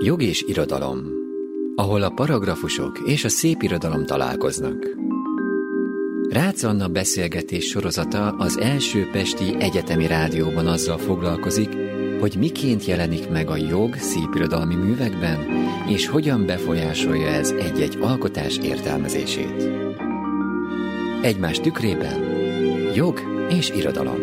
Jog és irodalom, ahol a paragrafusok és a szép irodalom találkoznak. Rácz Anna beszélgetés sorozata az első Pesti Egyetemi Rádióban azzal foglalkozik, hogy miként jelenik meg a jog szépirodalmi művekben, és hogyan befolyásolja ez egy-egy alkotás értelmezését. Egymás tükrében jog és irodalom.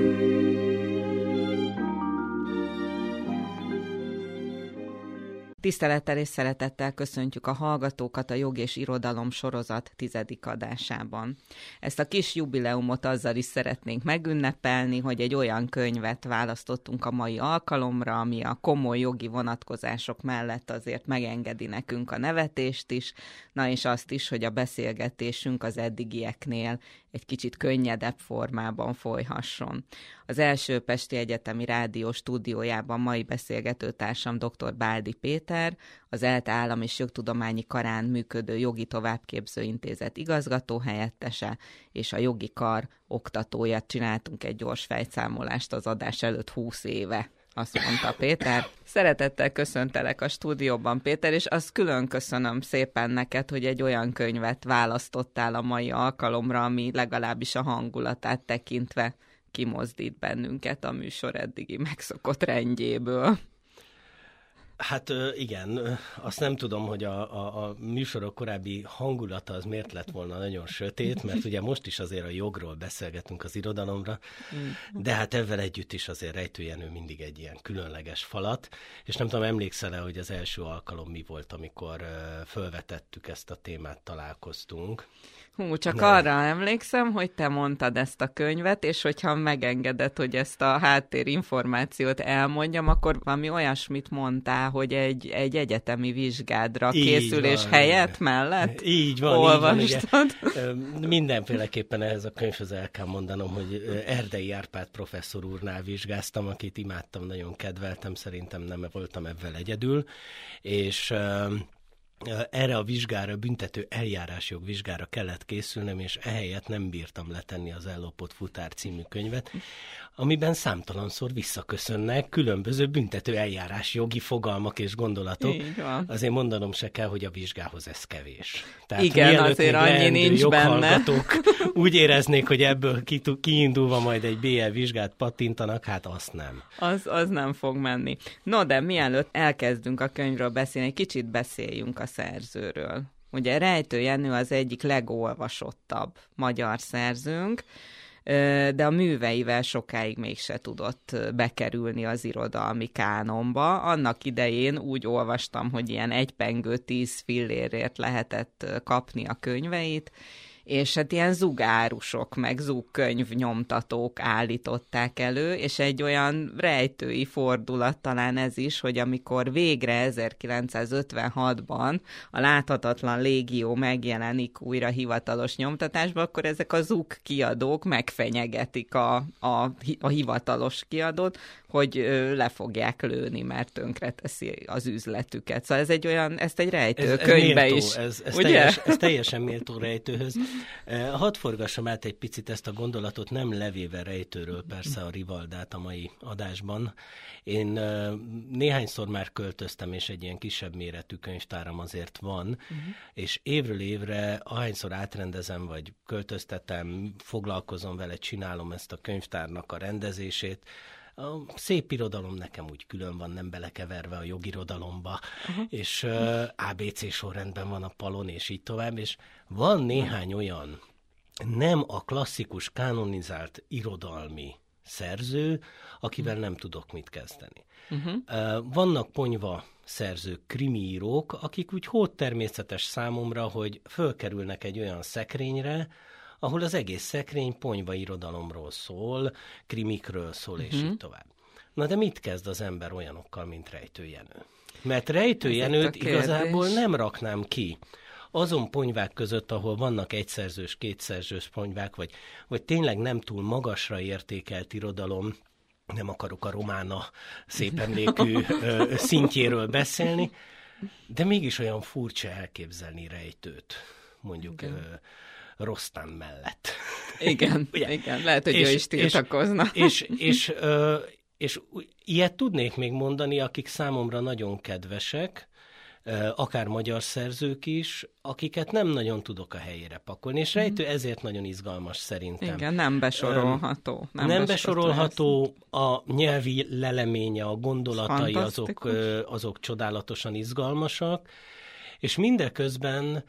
Tisztelettel és szeretettel köszöntjük a hallgatókat a Jog és Irodalom sorozat tizedik adásában. Ezt a kis jubileumot azzal is szeretnénk megünnepelni, hogy egy olyan könyvet választottunk a mai alkalomra, ami a komoly jogi vonatkozások mellett azért megengedi nekünk a nevetést is, na és azt is, hogy a beszélgetésünk az eddigieknél egy kicsit könnyedebb formában folyhasson. Az első Pesti Egyetemi Rádió stúdiójában mai beszélgetőtársam dr. Báldi Péter, az ELTE Állam és Jogtudományi Karán működő Jogi Továbbképző Intézet igazgató helyettese, és a Jogi Kar oktatója. Csináltunk egy gyors fejszámolást az adás előtt 20 éve azt mondta Péter. Szeretettel köszöntelek a stúdióban, Péter, és azt külön köszönöm szépen neked, hogy egy olyan könyvet választottál a mai alkalomra, ami legalábbis a hangulatát tekintve kimozdít bennünket a műsor eddigi megszokott rendjéből. Hát igen, azt nem tudom, hogy a, a, a műsorok korábbi hangulata az miért lett volna nagyon sötét, mert ugye most is azért a jogról beszélgetünk az irodalomra, de hát ezzel együtt is azért rejtőjenő mindig egy ilyen különleges falat, és nem tudom, emlékszel-e, hogy az első alkalom mi volt, amikor fölvetettük ezt a témát, találkoztunk? Hú, csak Nem. arra emlékszem, hogy te mondtad ezt a könyvet, és hogyha megengedett, hogy ezt a háttérinformációt elmondjam, akkor valami olyasmit mondtál, hogy egy, egy egyetemi vizsgádra így készülés van, helyett mellett Így van, olvastad. Így van, Mindenféleképpen ehhez a könyvhöz el kell mondanom, hogy Erdei Árpád professzor úrnál vizsgáztam, akit imádtam, nagyon kedveltem, szerintem nem voltam ebben egyedül, és erre a vizsgára, büntető eljárásjog vizsgára kellett készülnem, és ehelyett nem bírtam letenni az Ellopott futár című könyvet, amiben számtalanszor visszaköszönnek különböző büntető eljárás jogi fogalmak és gondolatok. Azért mondanom se kell, hogy a vizsgához ez kevés. Tehát Igen, azért annyi nincs benne. úgy éreznék, hogy ebből kiindulva majd egy BL vizsgát pattintanak, hát azt nem. Az, az nem fog menni. No, de mielőtt elkezdünk a könyvről beszélni, egy kicsit beszéljünk a szerzőről. Ugye Rejtő Jenő az egyik legolvasottabb magyar szerzőnk, de a műveivel sokáig mégse tudott bekerülni az irodalmi kánonba. Annak idején úgy olvastam, hogy ilyen egypengő tíz fillérért lehetett kapni a könyveit, és hát ilyen zugárusok, meg zugkönyv nyomtatók állították elő, és egy olyan rejtői fordulat talán ez is, hogy amikor végre 1956-ban a Láthatatlan Légió megjelenik újra hivatalos nyomtatásba, akkor ezek a zug kiadók megfenyegetik a, a, a hivatalos kiadót, hogy le fogják lőni, mert tönkre teszi az üzletüket. Szóval ez egy olyan, ezt egy rejtő ez, ez könyvbe méltó, is. Ez, ez, ugye? Teljes, ez teljesen méltó rejtőhöz. Hadd forgassam át egy picit ezt a gondolatot, nem levéve rejtőről persze a Rivaldát a mai adásban. Én néhányszor már költöztem, és egy ilyen kisebb méretű könyvtáram azért van, uh-huh. és évről évre, ahányszor átrendezem, vagy költöztetem, foglalkozom vele, csinálom ezt a könyvtárnak a rendezését, a szép irodalom nekem úgy külön van, nem belekeverve a jogirodalomba, uh-huh. és uh, ABC sorrendben van a palon, és így tovább, és van néhány olyan nem a klasszikus, kanonizált irodalmi szerző, akivel nem tudok mit kezdeni. Uh-huh. Vannak ponyva szerzők, krimiírók, akik úgy hód természetes számomra, hogy fölkerülnek egy olyan szekrényre, ahol az egész szekrény ponyva irodalomról szól, krimikről szól, és mhm. így tovább. Na de mit kezd az ember olyanokkal, mint Rejtő Jenő? Mert Rejtő Jenőt igazából nem raknám ki azon ponyvák között, ahol vannak egyszerzős, kétszerzős ponyvák, vagy, vagy tényleg nem túl magasra értékelt irodalom, nem akarok a romána szép emlékű szintjéről beszélni, de mégis olyan furcsa elképzelni rejtőt, mondjuk Igen. Rostán mellett. Igen, Ugye? igen, lehet, hogy és, ő is tiltakozna. És, és, és, és, és ilyet tudnék még mondani, akik számomra nagyon kedvesek, akár magyar szerzők is, akiket nem nagyon tudok a helyére pakolni, és rejtő mm. ezért nagyon izgalmas szerintem. Igen, nem besorolható. Nem, nem besorolható, a nyelvi leleménye, a gondolatai azok, azok csodálatosan izgalmasak, és mindeközben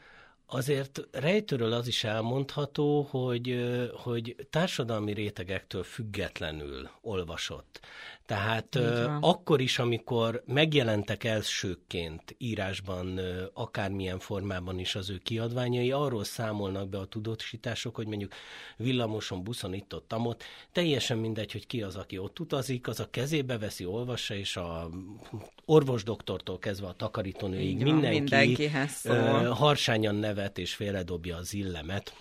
Azért rejtőről az is elmondható, hogy, hogy társadalmi rétegektől függetlenül olvasott. Tehát akkor is, amikor megjelentek elsőként írásban, akármilyen formában is az ő kiadványai, arról számolnak be a tudósítások, hogy mondjuk villamoson, buszon itt ott, amott, teljesen mindegy, hogy ki az, aki ott utazik, az a kezébe veszi, olvassa, és a orvosdoktortól kezdve a takarítónőig mindenki harsányan nevet és félredobja az illemet,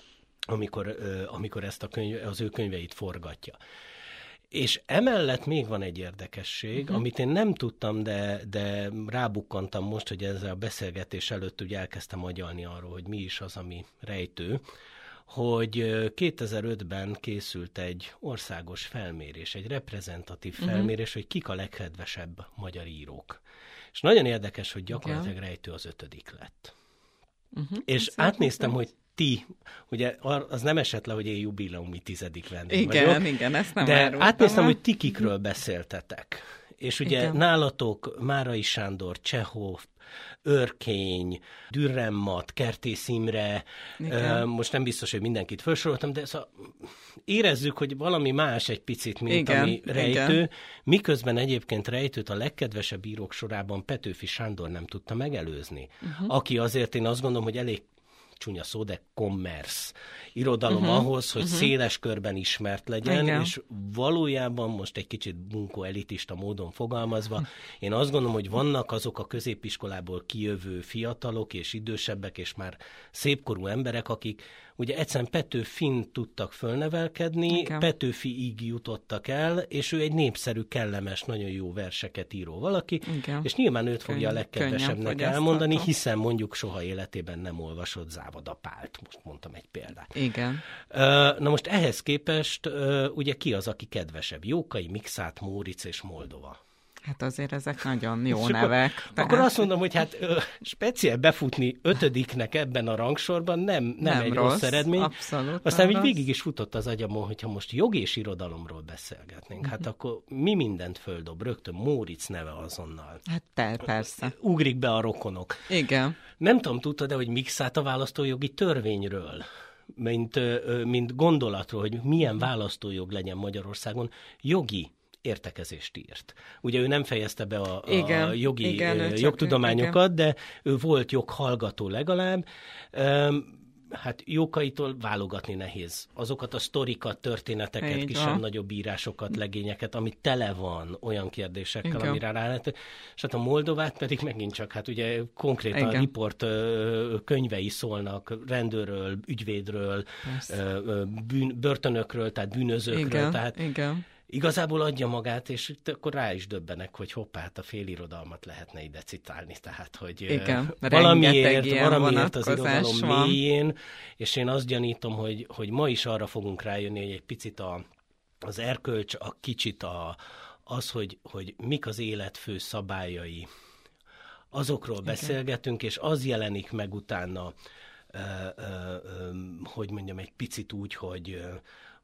amikor, amikor ezt a könyv, az ő könyveit forgatja. És emellett még van egy érdekesség, uh-huh. amit én nem tudtam, de, de rábukkantam most, hogy ezzel a beszélgetés előtt ugye elkezdtem agyalni arról, hogy mi is az, ami rejtő, hogy 2005-ben készült egy országos felmérés, egy reprezentatív uh-huh. felmérés, hogy kik a legkedvesebb magyar írók. És nagyon érdekes, hogy gyakorlatilag rejtő az ötödik lett. Uh-huh. És átnéztem, hogy ti, ugye az nem esett le, hogy én jubileumi tizedik vendég igen, vagyok. Igen, ezt nem De átnéztem, hogy ti kikről beszéltetek. És ugye igen. nálatok Márai Sándor, Csehov, Örkény, Dürremmat, Kertész Imre, Igen. most nem biztos, hogy mindenkit felsoroltam, de szóval érezzük, hogy valami más egy picit, mint Igen. ami rejtő, Igen. miközben egyébként rejtőt a legkedvesebb írók sorában Petőfi Sándor nem tudta megelőzni, uh-huh. aki azért én azt gondolom, hogy elég csúnya szó, de commerce irodalom uh-huh, ahhoz, hogy uh-huh. széles körben ismert legyen, Igen. és valójában most egy kicsit bunkó elitista módon fogalmazva, én azt gondolom, hogy vannak azok a középiskolából kijövő fiatalok és idősebbek, és már szépkorú emberek, akik ugye egyszerűen Petőfin tudtak fölnevelkedni, Igen. Petőfiig jutottak el, és ő egy népszerű, kellemes, nagyon jó verseket író valaki, Igen. és nyilván őt fogja Könny- a legkedvesebbnek elmondani, hiszen mondjuk soha életében nem olvasott Závada Pált, most mondtam egy példát. Igen. Na most ehhez képest ugye ki az, aki kedvesebb? Jókai, Mixát, Móric és Moldova. Hát azért ezek nagyon jó nevek. Akkor, tehát... akkor azt mondom, hogy hát ö, speciál befutni ötödiknek ebben a rangsorban nem, nem, nem egy rossz, rossz eredmény. Abszolút Aztán így végig is futott az agyamon, hogyha most jog és irodalomról beszélgetnénk, hát mhm. akkor mi mindent földob, rögtön Móric neve azonnal. Hát per, persze. Ugrik be a rokonok. Igen. Nem tudom, tudtad de hogy mixát a választójogi törvényről? mint, mint gondolatról, hogy milyen választójog legyen Magyarországon, jogi értekezést írt. Ugye ő nem fejezte be a, igen, a jogi igen, jogtudományokat, igen. de ő volt joghallgató legalább. Hát jókaitól válogatni nehéz. Azokat a sztorikat, történeteket, kisebb-nagyobb írásokat, legényeket, ami tele van olyan kérdésekkel, Igen. amire rá lehet. És hát a Moldovát pedig megint csak, hát ugye konkrétan Igen. a riport könyvei szólnak rendőrről, ügyvédről, bűn, börtönökről, tehát bűnözőkről. Igen. Tehát Igen igazából adja magát, és akkor rá is döbbenek, hogy hoppá, hát a félirodalmat lehetne ide citálni, tehát, hogy Igen, valamiért, valamiért az irodalom van. mélyén, és én azt gyanítom, hogy, hogy ma is arra fogunk rájönni, hogy egy picit a, az erkölcs, a kicsit a, az, hogy, hogy mik az élet fő szabályai, azokról Igen. beszélgetünk, és az jelenik meg utána, hogy mondjam, egy picit úgy, hogy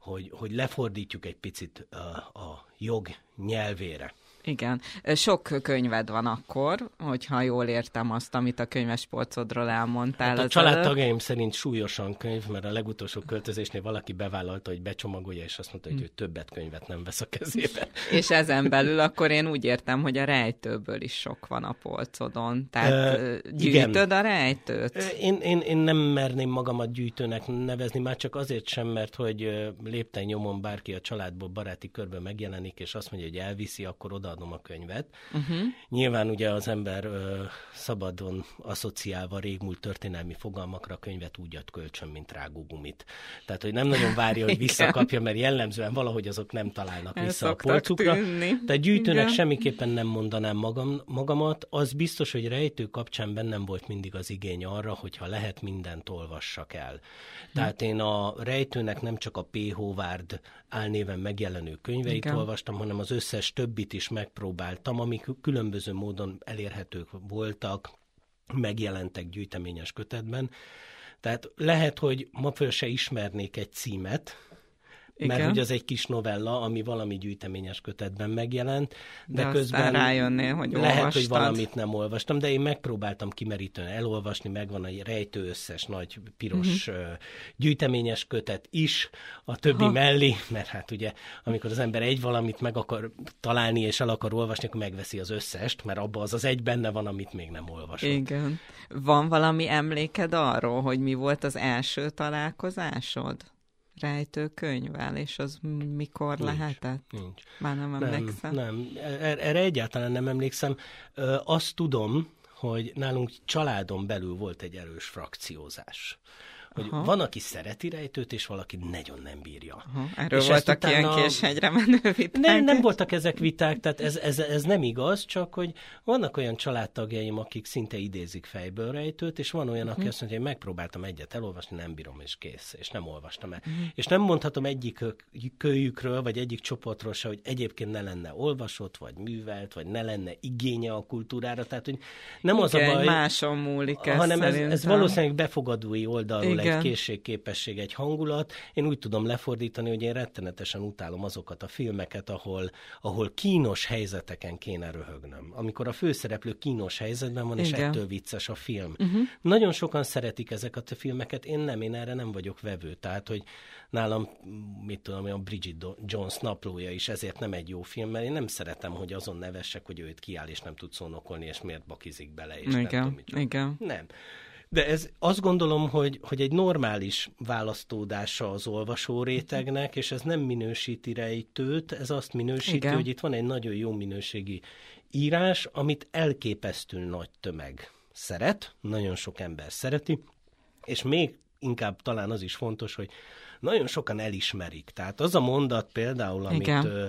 hogy, hogy lefordítjuk egy picit a, a jog nyelvére. Igen. Sok könyved van akkor, hogyha jól értem azt, amit a könyves polcodról elmondtál. Hát a családtagjaim szerint súlyosan könyv, mert a legutolsó költözésnél valaki bevállalta, hogy becsomagolja, és azt mondta, hogy hm. ő többet könyvet nem vesz a kezébe. és ezen belül akkor én úgy értem, hogy a rejtőből is sok van a polcodon. Tehát uh, gyűjtöd igen. a rejtőt? Én, én, én nem merném magamat gyűjtőnek nevezni, már csak azért sem, mert hogy lépten nyomon bárki a családból, baráti körben megjelenik, és azt mondja, hogy elviszi, akkor oda odaadom a könyvet. Uh-huh. Nyilván ugye az ember ö, szabadon asszociálva régmúlt történelmi fogalmakra könyvet úgy ad kölcsön, mint rágógumit. Tehát, hogy nem nagyon várja, hogy visszakapja, mert jellemzően valahogy azok nem találnak El vissza a polcukra. Tűnni. Tehát gyűjtőnek Igen. semmiképpen nem mondanám magam, magamat. Az biztos, hogy rejtő kapcsán bennem volt mindig az igény arra, hogyha lehet mindent olvassak el. Tehát én a rejtőnek nem csak a P. Hóvárd álnéven megjelenő könyveit Igen. olvastam, hanem az összes többit is megpróbáltam, amik különböző módon elérhetők voltak, megjelentek gyűjteményes kötetben. Tehát lehet, hogy ma föl se ismernék egy címet, igen. mert hogy az egy kis novella, ami valami gyűjteményes kötetben megjelent, de, de közben rájönnél, hogy lehet, olvastad. hogy valamit nem olvastam, de én megpróbáltam kimerítően elolvasni, megvan a rejtő összes nagy piros uh-huh. gyűjteményes kötet is, a többi ha. mellé, mert hát ugye, amikor az ember egy valamit meg akar találni és el akar olvasni, akkor megveszi az összest, mert abban az az egy benne van, amit még nem olvasott. Igen. Van valami emléked arról, hogy mi volt az első találkozásod? Rejtőkönyvvel, és az mikor nincs, lehetett? Nincs. Már nem emlékszem? Nem. Er-, erre egyáltalán nem emlékszem. Azt tudom, hogy nálunk családon belül volt egy erős frakciózás hogy Aha. van, aki szereti rejtőt, és valaki nagyon nem bírja. Aha. Erről és voltak utána... ilyen késhegyre menő viták? Nem, nem voltak ezek viták, tehát ez, ez, ez nem igaz, csak hogy vannak olyan családtagjaim, akik szinte idézik fejből rejtőt, és van olyan, aki uh-huh. azt mondja, hogy megpróbáltam egyet elolvasni, nem bírom, és kész, és nem olvastam el. Uh-huh. És nem mondhatom egyik kölyükről, vagy egyik csoportról se, hogy egyébként ne lenne olvasott, vagy művelt, vagy ne lenne igénye a kultúrára, tehát hogy nem Igen, az a baj, máson múlik ez hanem ez, ez valószínűleg befogadói oldalról igen. Egy készségképesség, egy hangulat. Én úgy tudom lefordítani, hogy én rettenetesen utálom azokat a filmeket, ahol, ahol kínos helyzeteken kéne röhögnöm. Amikor a főszereplő kínos helyzetben van, és igen. ettől vicces a film. Uh-huh. Nagyon sokan szeretik ezeket a filmeket, én nem, én erre nem vagyok vevő. Tehát, hogy nálam, mit tudom, a Bridget Jones naplója is ezért nem egy jó film, mert én nem szeretem, hogy azon nevessek, hogy ő itt kiáll, és nem tud szónokolni, és miért bakizik bele, és igen, nem tudom, mit Igen. Nem. De ez azt gondolom, hogy, hogy egy normális választódása az olvasó rétegnek, és ez nem minősíti rejtőt, ez azt minősíti, Igen. hogy itt van egy nagyon jó minőségi írás, amit elképesztő nagy tömeg szeret, nagyon sok ember szereti, és még inkább talán az is fontos, hogy nagyon sokan elismerik. Tehát az a mondat például, amit, Igen, ö,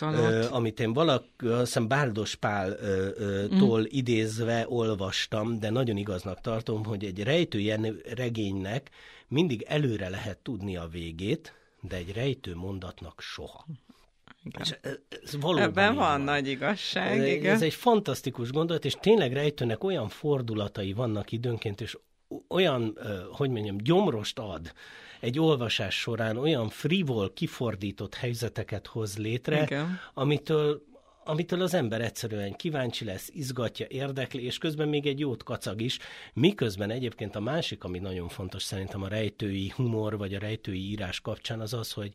ö, amit én valaki, azt hiszem Bárdos Pál-tól mm. idézve olvastam, de nagyon igaznak tartom, hogy egy rejtő regénynek mindig előre lehet tudni a végét, de egy rejtő mondatnak soha. Igen. És ez valóban Ebben van, van nagy igazság. Ez, igen. ez egy fantasztikus gondolat, és tényleg rejtőnek olyan fordulatai vannak időnként, és olyan, hogy mondjam, gyomrost ad egy olvasás során, olyan frivol, kifordított helyzeteket hoz létre, Igen. amitől amitől az ember egyszerűen kíváncsi lesz, izgatja, érdekli, és közben még egy jót kacag is, miközben egyébként a másik, ami nagyon fontos szerintem a rejtői humor, vagy a rejtői írás kapcsán, az az, hogy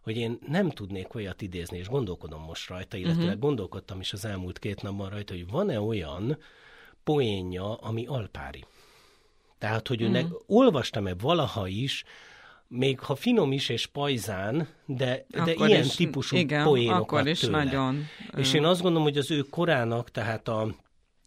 hogy én nem tudnék olyat idézni, és gondolkodom most rajta, illetve uh-huh. gondolkodtam is az elmúlt két napban rajta, hogy van-e olyan poénja, ami alpári. Tehát, hogy mm. olvastam-e valaha is, még ha finom is és pajzán, de, de ilyen is, típusú igen, poénokat akkor is tőle. nagyon. És én azt gondolom, hogy az ő korának, tehát a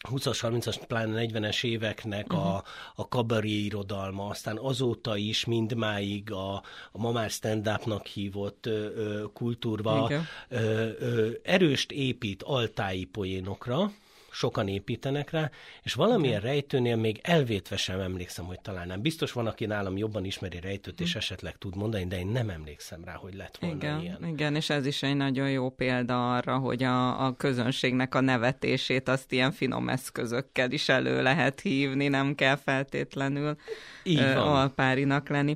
20-as, 30-as, pláne 40-es éveknek uh-huh. a, mhm. a kabaré irodalma, aztán azóta is mindmáig a, a ma már stand-upnak hívott ö, ö, kultúrva ö, ö, erőst épít altái poénokra, sokan építenek rá, és valamilyen okay. rejtőnél még elvétve sem emlékszem, hogy talán nem. Biztos van, aki nálam jobban ismeri rejtőt, és hm. esetleg tud mondani, de én nem emlékszem rá, hogy lett volna igen, ilyen. Igen, és ez is egy nagyon jó példa arra, hogy a, a közönségnek a nevetését azt ilyen finom eszközökkel is elő lehet hívni, nem kell feltétlenül Így van. alpárinak lenni.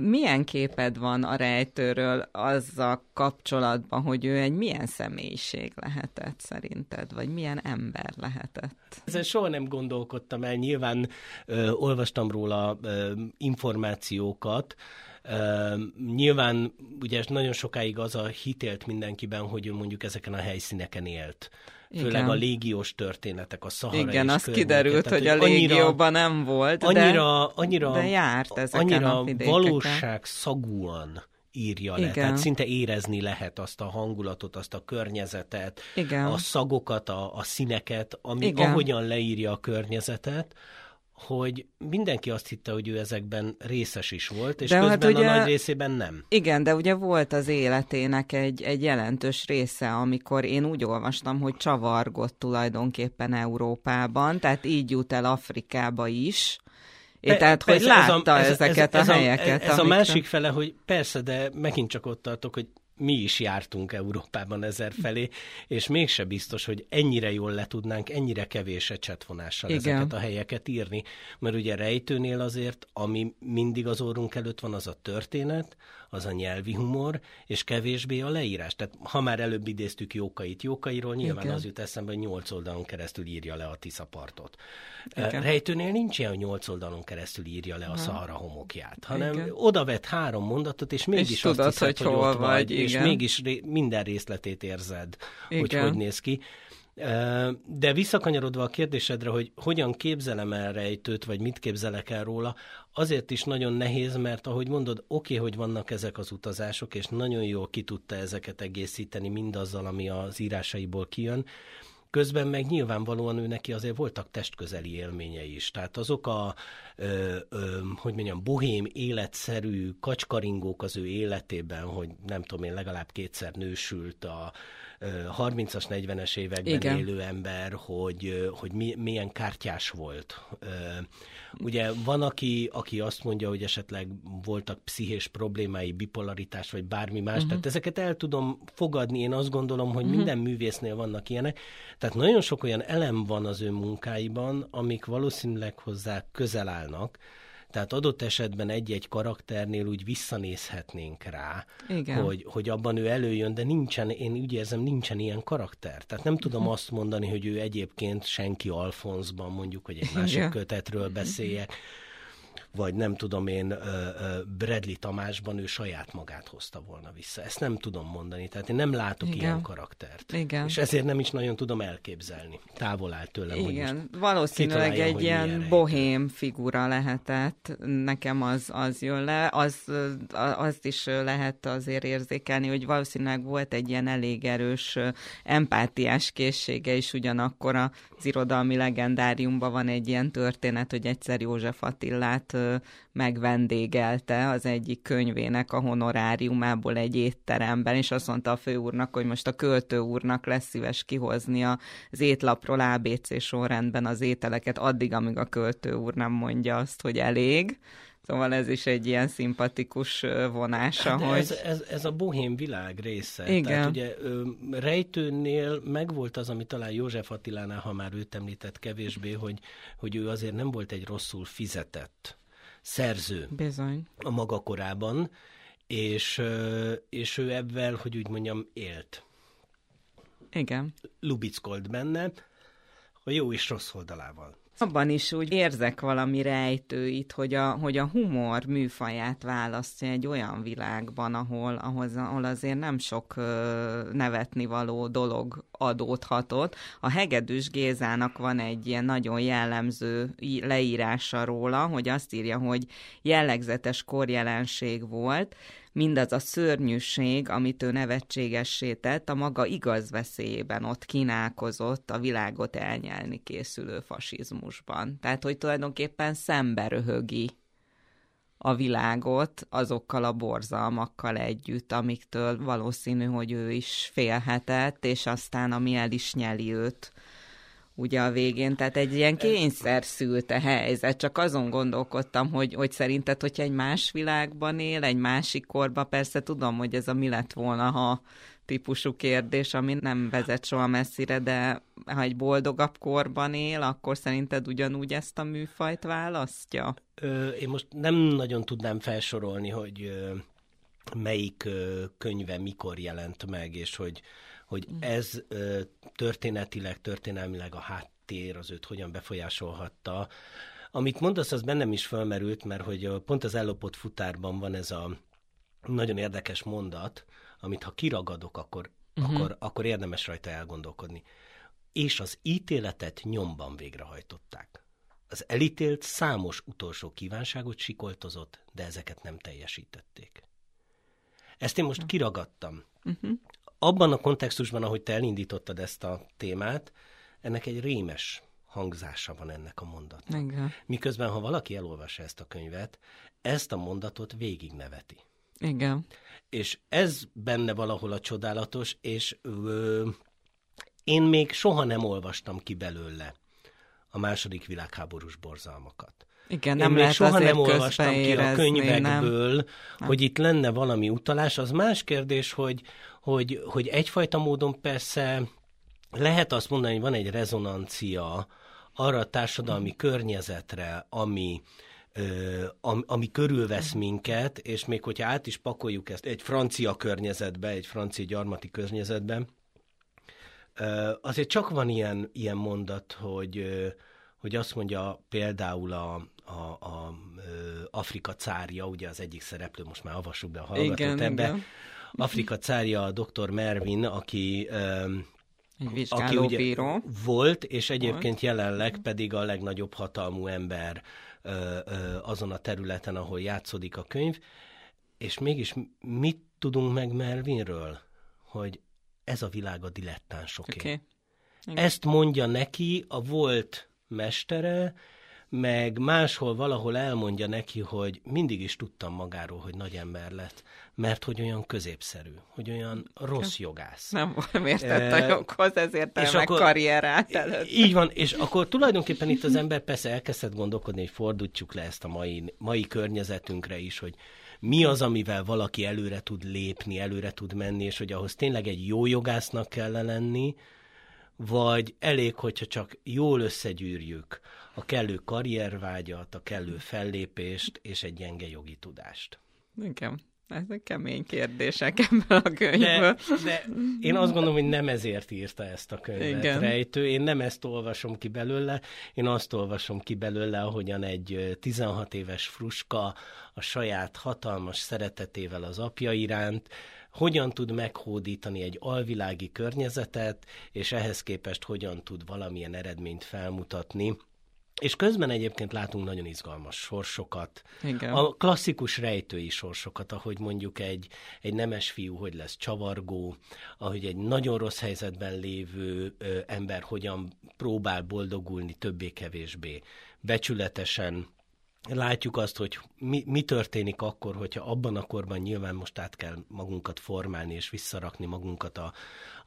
Milyen képed van a rejtőről azzal kapcsolatban, hogy ő egy milyen személyiség lehetett szerinted, vagy milyen ember lehetett? Ezen soha nem gondolkodtam el, nyilván ö, olvastam róla ö, információkat, Uh, nyilván ugye nagyon sokáig az a hitélt mindenkiben, hogy ő mondjuk ezeken a helyszíneken élt. Főleg Igen. a légiós történetek, a szahara Igen, az kiderült, tehát, hogy a légióban nem volt, annyira, de, annyira, de járt ezeken annyira a valóság szagúan írja le. Igen. Tehát szinte érezni lehet azt a hangulatot, azt a környezetet, Igen. a szagokat, a, a színeket, ami Igen. ahogyan leírja a környezetet, hogy mindenki azt hitte, hogy ő ezekben részes is volt, és de közben hát ugye, a nagy részében nem. Igen, de ugye volt az életének egy, egy jelentős része, amikor én úgy olvastam, hogy csavargott tulajdonképpen Európában, tehát így jut el Afrikába is, É, tehát, hogy látta ez a, ezeket ez, ez a helyeket. Ez, ez amikre... a másik fele, hogy persze, de megint csak ott tartok, hogy mi is jártunk Európában ezer felé, és mégse biztos, hogy ennyire jól le tudnánk, ennyire kevés ecsetvonással Igen. ezeket a helyeket írni. Mert ugye rejtőnél azért, ami mindig az orrunk előtt van, az a történet, az a nyelvi humor, és kevésbé a leírás. Tehát ha már előbb idéztük Jókait, Jókairól nyilván Igen. az jut eszembe, hogy nyolc oldalon keresztül írja le a Tiszapartot. Igen. Rejtőnél nincs ilyen, hogy nyolc oldalon keresztül írja le a Szahara homokját, hanem Igen. oda vett három mondatot, és mégis és azt tudod, hiszed, hogy, hogy hol vagy, vagy és mégis ré, minden részletét érzed, Igen. hogy hogy néz ki. De visszakanyarodva a kérdésedre, hogy hogyan képzelem el rejtőt, vagy mit képzelek el róla, azért is nagyon nehéz, mert ahogy mondod, oké, okay, hogy vannak ezek az utazások, és nagyon jól ki tudta ezeket egészíteni mindazzal, ami az írásaiból kijön, Közben meg nyilvánvalóan ő neki azért voltak testközeli élményei is. Tehát azok a, ö, ö, hogy mondjam, bohém, életszerű kacskaringók az ő életében, hogy nem tudom én, legalább kétszer nősült a, 30-as, 40-es években Igen. élő ember, hogy, hogy mi, milyen kártyás volt. Ugye van, aki, aki azt mondja, hogy esetleg voltak pszichés problémái, bipolaritás, vagy bármi más, uh-huh. tehát ezeket el tudom fogadni, én azt gondolom, hogy uh-huh. minden művésznél vannak ilyenek, tehát nagyon sok olyan elem van az ő munkáiban, amik valószínűleg hozzá közel állnak, tehát adott esetben egy-egy karakternél úgy visszanézhetnénk rá, Igen. Hogy, hogy abban ő előjön, de nincsen, én úgy érzem, nincsen ilyen karakter. Tehát nem tudom uh-huh. azt mondani, hogy ő egyébként senki Alfonszban, mondjuk, hogy egy másik Igen. kötetről beszéljek, vagy nem tudom én, Bradley Tamásban ő saját magát hozta volna vissza. Ezt nem tudom mondani, tehát én nem látok Igen. ilyen karaktert. Igen. És ezért nem is nagyon tudom elképzelni. Távol áll tőlem, Igen. hogy Valószínűleg egy ilyen bohém figura lehetett. Nekem az, az jön le. Az, azt is lehet azért érzékelni, hogy valószínűleg volt egy ilyen elég erős empátiás készsége is, ugyanakkor az irodalmi legendáriumban van egy ilyen történet, hogy egyszer József Attillát megvendégelte az egyik könyvének a honoráriumából egy étteremben, és azt mondta a főúrnak, hogy most a költő úrnak lesz szíves kihozni az étlapról ABC sorrendben az ételeket, addig, amíg a költő úr nem mondja azt, hogy elég. Szóval ez is egy ilyen szimpatikus vonása, hát hogy... Ez, ez, ez a bohém világ része. Igen. Tehát ugye Rejtőnél megvolt az, ami talán József Attilánál, ha már őt említett kevésbé, hogy, hogy ő azért nem volt egy rosszul fizetett szerző Bizony. a maga korában, és, és ő ebben, hogy úgy mondjam, élt. Igen. Lubickolt benne, a jó és rossz oldalával. Abban is úgy érzek valami rejtőit, hogy a, hogy a humor műfaját választja egy olyan világban, ahol, ahol, ahol azért nem sok nevetni való dolog adódhatott. A Hegedűs Gézának van egy ilyen nagyon jellemző leírása róla, hogy azt írja, hogy jellegzetes korjelenség volt, mindaz a szörnyűség, amit ő nevetségessé tett, a maga igaz veszélyében ott kínálkozott a világot elnyelni készülő fasizmusban. Tehát, hogy tulajdonképpen szembe röhögi a világot azokkal a borzalmakkal együtt, amiktől valószínű, hogy ő is félhetett, és aztán ami el is nyeli őt ugye a végén, tehát egy ilyen kényszer szülte helyzet, csak azon gondolkodtam, hogy, hogy szerinted, hogyha egy más világban él, egy másik korban, persze tudom, hogy ez a mi lett volna, ha típusú kérdés, ami nem vezet soha messzire, de ha egy boldogabb korban él, akkor szerinted ugyanúgy ezt a műfajt választja? Ö, én most nem nagyon tudnám felsorolni, hogy ö, melyik ö, könyve mikor jelent meg, és hogy hogy mm. ez ö, történetileg, történelmileg a háttér az őt hogyan befolyásolhatta. Amit mondasz, az bennem is felmerült, mert hogy pont az ellopott futárban van ez a nagyon érdekes mondat, amit ha kiragadok, akkor, uh-huh. akkor, akkor érdemes rajta elgondolkodni. És az ítéletet nyomban végrehajtották. Az elítélt számos utolsó kívánságot sikoltozott, de ezeket nem teljesítették. Ezt én most kiragadtam. Uh-huh abban a kontextusban, ahogy te elindítottad ezt a témát, ennek egy rémes hangzása van ennek a mondatnak. Igen. Miközben, ha valaki elolvassa ezt a könyvet, ezt a mondatot végig neveti. Igen. És ez benne valahol a csodálatos, és ö, én még soha nem olvastam ki belőle a második világháborús borzalmakat. Igen, nem Én még lehet soha nem olvastam ki a könyvekből, nem. hogy itt lenne valami utalás. Az más kérdés, hogy, hogy, hogy egyfajta módon persze lehet azt mondani, hogy van egy rezonancia arra a társadalmi környezetre, ami, ami, ami körülvesz minket, és még hogyha át is pakoljuk ezt egy francia környezetbe, egy francia gyarmati környezetbe, azért csak van ilyen, ilyen mondat, hogy, hogy azt mondja például a, a, a ö, Afrika cárja, ugye az egyik szereplő, most már avassuk be a hallgatót Igen, ebbe, igen. Afrika cárja a dr. Mervin, aki ö, Egy aki vizsgálóbíró. volt, és egyébként jelenleg pedig a legnagyobb hatalmú ember ö, ö, azon a területen, ahol játszódik a könyv, és mégis mit tudunk meg Melvinről? Hogy ez a világ a dilettánsoké. Oké. Okay. Ezt mondja neki a volt mestere, meg máshol valahol elmondja neki, hogy mindig is tudtam magáról, hogy nagy ember lett, mert hogy olyan középszerű, hogy olyan rossz jogász. Nem, nem értett a joghoz, ezért és meg akkor- karrierát előtt. Így van, és akkor tulajdonképpen itt az ember persze elkezdett gondolkodni, hogy fordítsuk le ezt a mai, mai környezetünkre is, hogy mi az, amivel valaki előre tud lépni, előre tud menni, és hogy ahhoz tényleg egy jó jogásznak kell lenni, vagy elég, hogyha csak jól összegyűrjük a kellő karriervágyat, a kellő fellépést és egy gyenge jogi tudást. Igen. Ezek kemény kérdések ebből a könyvből. De, de én azt gondolom, hogy nem ezért írta ezt a könyvet Igen. rejtő. Én nem ezt olvasom ki belőle, én azt olvasom ki belőle, ahogyan egy ö, 16 éves fruska a saját hatalmas szeretetével az apja iránt, hogyan tud meghódítani egy alvilági környezetet, és ehhez képest hogyan tud valamilyen eredményt felmutatni. És közben egyébként látunk nagyon izgalmas sorsokat, Igen. a klasszikus rejtői sorsokat, ahogy mondjuk egy, egy nemes fiú, hogy lesz csavargó, ahogy egy nagyon rossz helyzetben lévő ö, ember hogyan próbál boldogulni többé-kevésbé becsületesen, látjuk azt, hogy mi, mi történik akkor, hogyha abban a korban nyilván most át kell magunkat formálni és visszarakni magunkat a,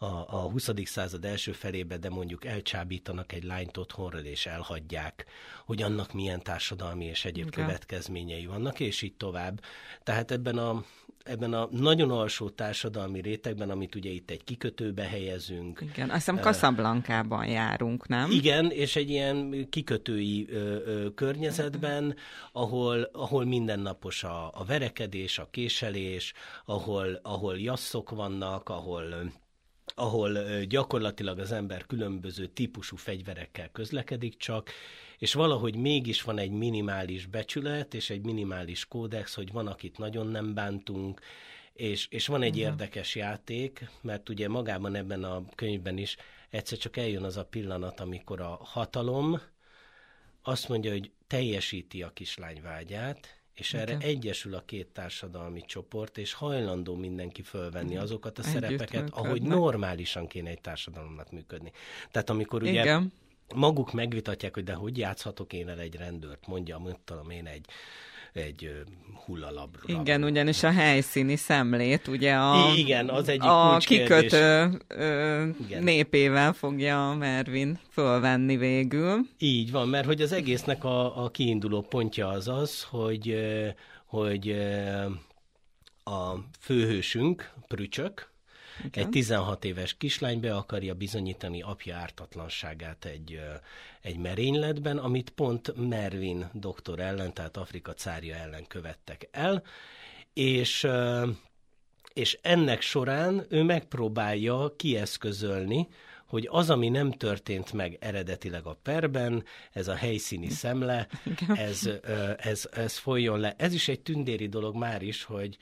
a, a 20. század első felébe, de mondjuk elcsábítanak egy lányt otthonról és elhagyják, hogy annak milyen társadalmi és egyéb Igen. következményei vannak, és így tovább. Tehát ebben a, ebben a nagyon alsó társadalmi rétegben, amit ugye itt egy kikötőbe helyezünk, Igen, azt hiszem Casablanca-ban járunk, nem? igen, és egy ilyen kikötői ö, ö, környezetben, ahol, ahol mindennapos a, a verekedés, a késelés, ahol, ahol jasszok vannak, ahol ahol gyakorlatilag az ember különböző típusú fegyverekkel közlekedik csak, és valahogy mégis van egy minimális becsület, és egy minimális kódex, hogy van, akit nagyon nem bántunk, és, és van egy érdekes játék, mert ugye magában ebben a könyvben is egyszer csak eljön az a pillanat, amikor a hatalom azt mondja, hogy teljesíti a kislány vágyát, és erre Igen. egyesül a két társadalmi csoport, és hajlandó mindenki fölvenni azokat a Együtt szerepeket, ahogy működnek. normálisan kéne egy társadalomnak működni. Tehát amikor ugye Igen. maguk megvitatják, hogy de hogy játszhatok én el egy rendőrt, mondja, mit tudom én, egy, egy hullalabra. Igen, ugyanis a helyszíni szemlét, ugye a, Igen, az egyik a kikötő ö, Igen. népével fogja a Mervin fölvenni végül. Így van, mert hogy az egésznek a, a kiinduló pontja az az, hogy, hogy a főhősünk, Prücsök, egy 16 éves kislány be akarja bizonyítani apja ártatlanságát egy, egy merényletben, amit pont Mervin doktor ellen, tehát Afrika cárja ellen követtek el, és és ennek során ő megpróbálja kieszközölni, hogy az, ami nem történt meg eredetileg a perben, ez a helyszíni szemle, ez, ez, ez folyjon le. Ez is egy tündéri dolog már is, hogy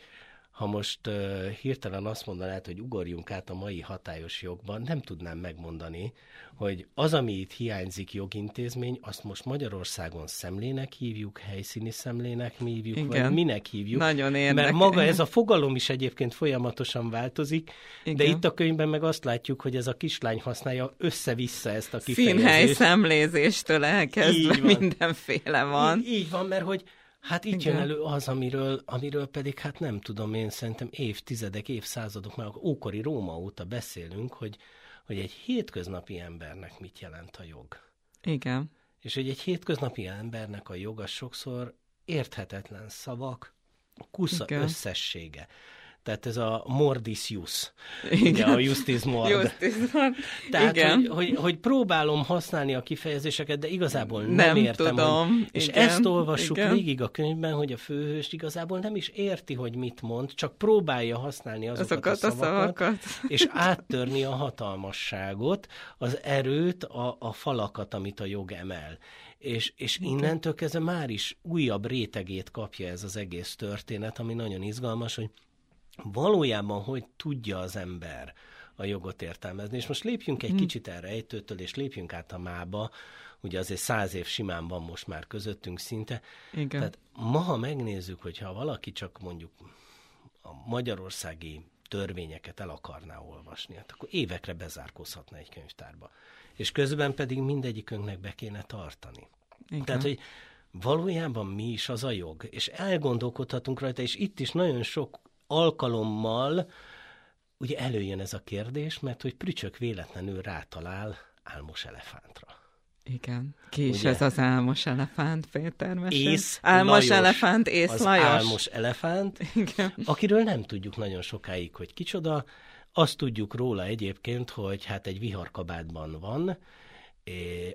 ha most uh, hirtelen azt mondanád, hogy ugorjunk át a mai hatályos jogban, nem tudnám megmondani, hogy az, ami itt hiányzik jogintézmény, azt most Magyarországon szemlének hívjuk, helyszíni szemlének hívjuk, Igen. vagy minek hívjuk. Nagyon Mert érdekes. maga ez a fogalom is egyébként folyamatosan változik, de Igen. itt a könyvben meg azt látjuk, hogy ez a kislány használja össze-vissza ezt a Színhely kifejezést. szemlézéstől elkezdve mindenféle van. Így, így van, mert hogy hát itt Igen. jön elő az, amiről, amiről pedig hát nem tudom én, szerintem évtizedek, évszázadok, már ókori Róma óta beszélünk, hogy, hogy egy hétköznapi embernek mit jelent a jog. Igen. És hogy egy hétköznapi embernek a joga sokszor érthetetlen szavak, kusza Igen. összessége. Tehát ez a mordisius, ugye a justice mord. Justice mord. Tehát, Igen. Hogy, hogy, hogy próbálom használni a kifejezéseket, de igazából nem, nem értem. Tudom. Hogy, és Igen. ezt olvassuk Igen. végig a könyvben, hogy a főhős igazából nem is érti, hogy mit mond, csak próbálja használni azokat, azokat a szavakat, a szavakat, és áttörni a hatalmasságot, az erőt, a, a falakat, amit a jog emel. És, és innentől kezdve már is újabb rétegét kapja ez az egész történet, ami nagyon izgalmas, hogy valójában hogy tudja az ember a jogot értelmezni. És most lépjünk egy hmm. kicsit erre ejtőtől, és lépjünk át a mába, ugye azért száz év simán van most már közöttünk szinte. Igen. Tehát ma, ha megnézzük, hogyha valaki csak mondjuk a magyarországi törvényeket el akarná olvasni, hát akkor évekre bezárkózhatna egy könyvtárba. És közben pedig mindegyikünknek be kéne tartani. Igen. Tehát, hogy valójában mi is az a jog, és elgondolkodhatunk rajta, és itt is nagyon sok alkalommal ugye előjön ez a kérdés, mert hogy Prücsök véletlenül rátalál álmos elefántra. Igen. Ki is Ugye? ez az álmos elefánt, Péter Mesen? Ész álmos Lajos, elefánt, Ész az Lajos. álmos elefánt, Igen. akiről nem tudjuk nagyon sokáig, hogy kicsoda. Azt tudjuk róla egyébként, hogy hát egy viharkabátban van,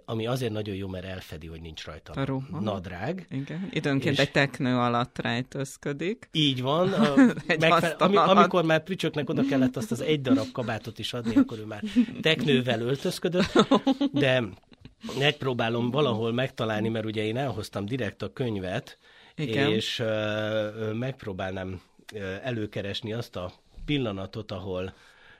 ami azért nagyon jó, mert elfedi, hogy nincs rajta a ruha. nadrág. Igen. Időnként és egy teknő alatt rejtőzködik. Így van. A, megfe- ami, amikor már Prücsöknek oda kellett azt az egy darab kabátot is adni, akkor ő már teknővel öltözködött, de megpróbálom valahol megtalálni, mert ugye én elhoztam direkt a könyvet, Igen. és uh, megpróbálnám uh, előkeresni azt a pillanatot, ahol,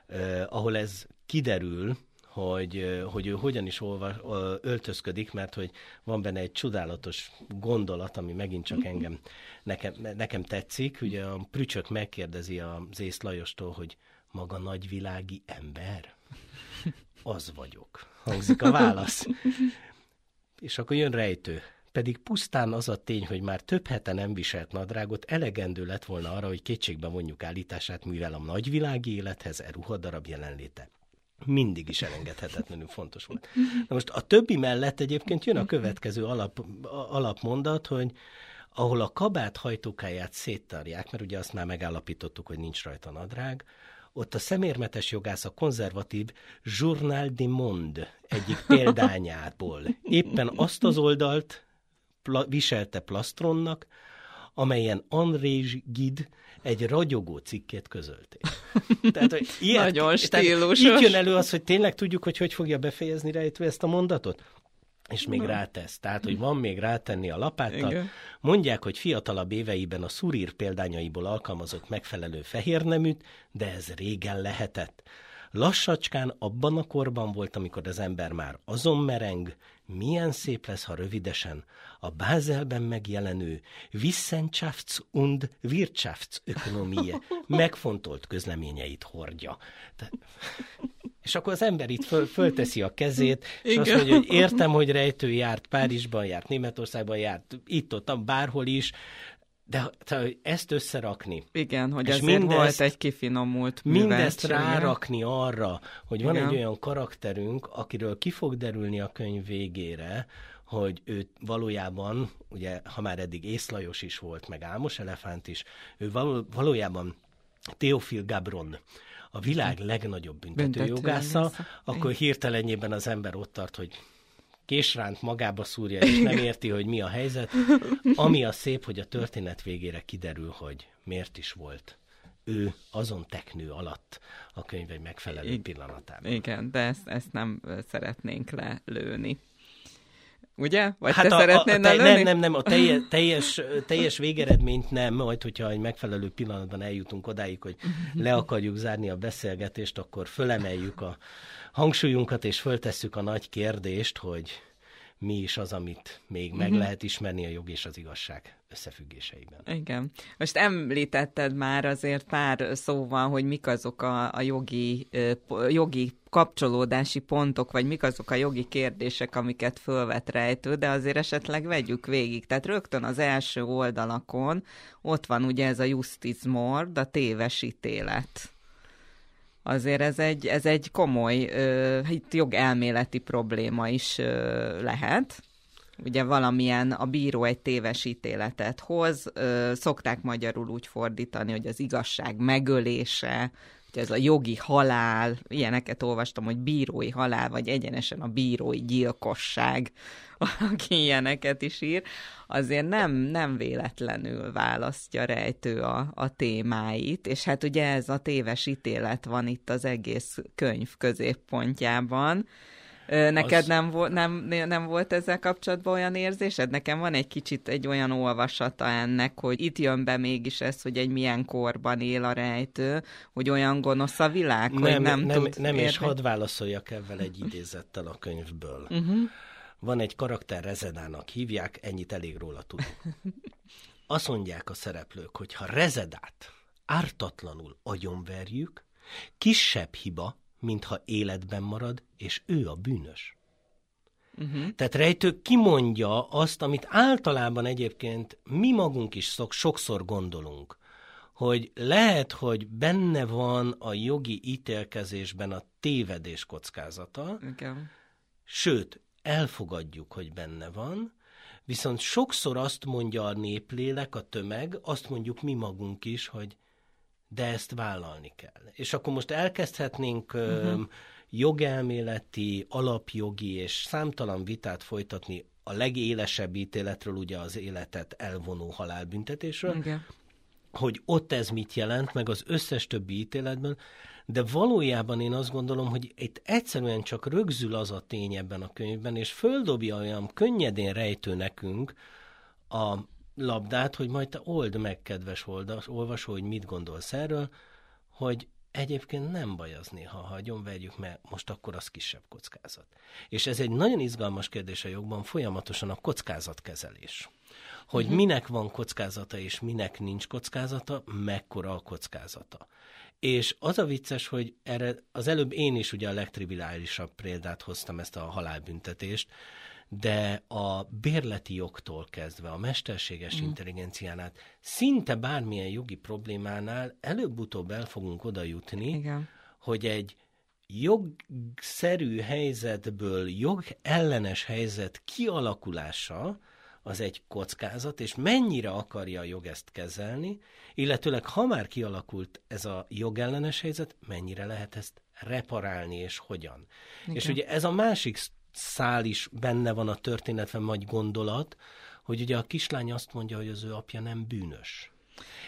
uh, ahol ez kiderül, hogy, hogy ő hogyan is olva, öltözködik, mert hogy van benne egy csodálatos gondolat, ami megint csak engem, nekem, nekem tetszik. Ugye a Prücsök megkérdezi az Ész Lajostól, hogy maga nagyvilági ember? Az vagyok. Hangzik a válasz. És akkor jön rejtő. Pedig pusztán az a tény, hogy már több hete nem viselt nadrágot, elegendő lett volna arra, hogy kétségbe vonjuk állítását, mivel a nagyvilági élethez e ruhadarab jelenléte mindig is elengedhetetlenül fontos volt. Na most a többi mellett egyébként jön a következő alap, alapmondat, hogy ahol a kabát hajtókáját széttarják, mert ugye azt már megállapítottuk, hogy nincs rajta nadrág, ott a szemérmetes jogász a konzervatív Journal du Monde egyik példányából éppen azt az oldalt pla- viselte plastronnak, amelyen André Gide egy ragyogó cikkét közölték. Tehát, hogy ilyet, Nagyon stílusos. Tehát jön elő az, hogy tényleg tudjuk, hogy hogy fogja befejezni rejtve ezt a mondatot? És még Na. rátesz. Tehát, hogy van még rátenni a lapáttal. Igen. Mondják, hogy fiatalabb éveiben a szurír példányaiból alkalmazott megfelelő fehérneműt, de ez régen lehetett. Lassacskán abban a korban volt, amikor az ember már azon mereng, milyen szép lesz, ha rövidesen a Bázelben megjelenő Wissenschafts- und Wirtschaftsökonomie megfontolt közleményeit hordja. Te... És akkor az ember itt föl, fölteszi a kezét, és Igen. azt mondja, hogy értem, hogy rejtő járt Párizsban, járt Németországban, járt itt-ott, bárhol is, de te, ezt összerakni. Igen, hogy ez mindezt, volt egy kifinomult Mindezt rárakni arra, hogy van Igen. egy olyan karakterünk, akiről ki fog derülni a könyv végére, hogy ő valójában, ugye, ha már eddig Észlajos is volt, meg Álmos Elefánt is, ő valójában Teofil Gabron, a világ legnagyobb büntetőjogásza, akkor hirtelenjében az ember ott tart, hogy késránt magába szúrja, és nem érti, hogy mi a helyzet. Ami a szép, hogy a történet végére kiderül, hogy miért is volt ő azon teknő alatt a könyv egy megfelelő I- pillanatában. Igen, de ezt, ezt nem szeretnénk lelőni. Ugye? Vagy hát te a, szeretnél a, a, Nem, nem, nem, a teljes, teljes, teljes végeredményt nem, majd hogyha egy megfelelő pillanatban eljutunk odáig, hogy le akarjuk zárni a beszélgetést, akkor fölemeljük a hangsúlyunkat, és föltesszük a nagy kérdést, hogy mi is az, amit még meg uh-huh. lehet ismerni a jog és az igazság összefüggéseiben. Igen. Most említetted már azért pár szóval, hogy mik azok a, a jogi, jogi kapcsolódási pontok, vagy mik azok a jogi kérdések, amiket fölvet rejtő, de azért esetleg vegyük végig. Tehát rögtön az első oldalakon ott van ugye ez a justice mord, a téves ítélet azért ez egy, ez egy komoly, uh, itt jogelméleti probléma is lehet. ugye valamilyen a bíró egy téves ítéletet hoz, ö, szokták magyarul úgy fordítani, hogy az igazság megölése, ez a jogi halál, ilyeneket olvastam, hogy bírói halál, vagy egyenesen a bírói gyilkosság, aki ilyeneket is ír, azért nem, nem véletlenül választja rejtő a, a témáit, és hát ugye ez a téves ítélet van itt az egész könyv középpontjában, Neked az... nem, vo- nem, nem volt ezzel kapcsolatban olyan érzésed? Nekem van egy kicsit egy olyan olvasata ennek, hogy itt jön be mégis ez, hogy egy milyen korban él a rejtő, hogy olyan gonosz a világ, nem, hogy nem, nem tud Nem, és hadd válaszoljak ebben egy idézettel a könyvből. Uh-huh. Van egy karakter Rezedának hívják, ennyit elég róla tudunk. Azt mondják a szereplők, hogy ha Rezedát ártatlanul agyonverjük, kisebb hiba, mintha életben marad, és ő a bűnös. Uh-huh. Tehát rejtő kimondja azt, amit általában egyébként mi magunk is szok, sokszor gondolunk, hogy lehet, hogy benne van a jogi ítélkezésben a tévedés kockázata, Igen. sőt, elfogadjuk, hogy benne van, viszont sokszor azt mondja a néplélek, a tömeg, azt mondjuk mi magunk is, hogy de ezt vállalni kell. És akkor most elkezdhetnénk uh-huh. jogelméleti, alapjogi és számtalan vitát folytatni a legélesebb ítéletről, ugye az életet elvonó halálbüntetésről, Igen. hogy ott ez mit jelent, meg az összes többi ítéletben, de valójában én azt gondolom, hogy itt egyszerűen csak rögzül az a tény ebben a könyvben, és földobja olyan könnyedén rejtő nekünk a labdát, hogy majd te old meg, kedves olvasó, hogy mit gondolsz erről, hogy egyébként nem baj az néha, ha vegyük, mert most akkor az kisebb kockázat. És ez egy nagyon izgalmas kérdés a jogban, folyamatosan a kockázatkezelés. Hogy uh-huh. minek van kockázata, és minek nincs kockázata, mekkora a kockázata. És az a vicces, hogy erre az előbb én is ugye a legtriviálisabb példát hoztam, ezt a halálbüntetést, de a bérleti jogtól kezdve a mesterséges mm. intelligenciánál szinte bármilyen jogi problémánál előbb-utóbb el fogunk oda jutni, Igen. hogy egy jogszerű helyzetből jogellenes helyzet kialakulása az egy kockázat, és mennyire akarja a jog ezt kezelni, illetőleg ha már kialakult ez a jogellenes helyzet, mennyire lehet ezt reparálni, és hogyan. Igen. És ugye ez a másik szál is benne van a történetben, vagy gondolat, hogy ugye a kislány azt mondja, hogy az ő apja nem bűnös.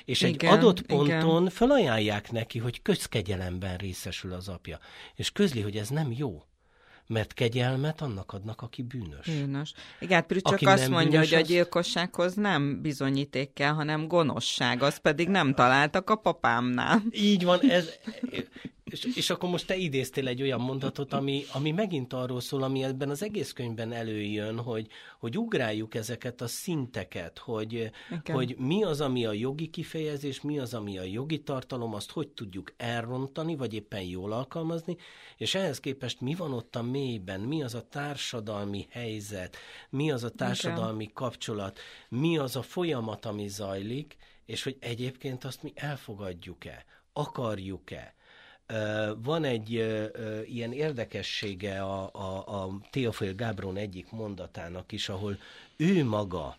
És igen, egy adott ponton igen. felajánlják neki, hogy közkegyelemben részesül az apja. És közli, hogy ez nem jó mert kegyelmet annak adnak, aki bűnös. Bűnös. Igen, Prü csak azt mondja, bűnös, hogy a gyilkossághoz nem bizonyíték kell, hanem gonoszság, azt pedig nem találtak a papámnál. Így van, ez, és, és akkor most te idéztél egy olyan mondatot, ami, ami megint arról szól, ami ebben az egész könyvben előjön, hogy, hogy ugráljuk ezeket a szinteket, hogy, hogy mi az, ami a jogi kifejezés, mi az, ami a jogi tartalom, azt hogy tudjuk elrontani, vagy éppen jól alkalmazni, és ehhez képest mi van ott a mélyben, mi az a társadalmi helyzet, mi az a társadalmi Igen. kapcsolat, mi az a folyamat, ami zajlik, és hogy egyébként azt mi elfogadjuk-e, akarjuk-e, van egy ilyen érdekessége a, a, a Teofil Gábron egyik mondatának is, ahol ő maga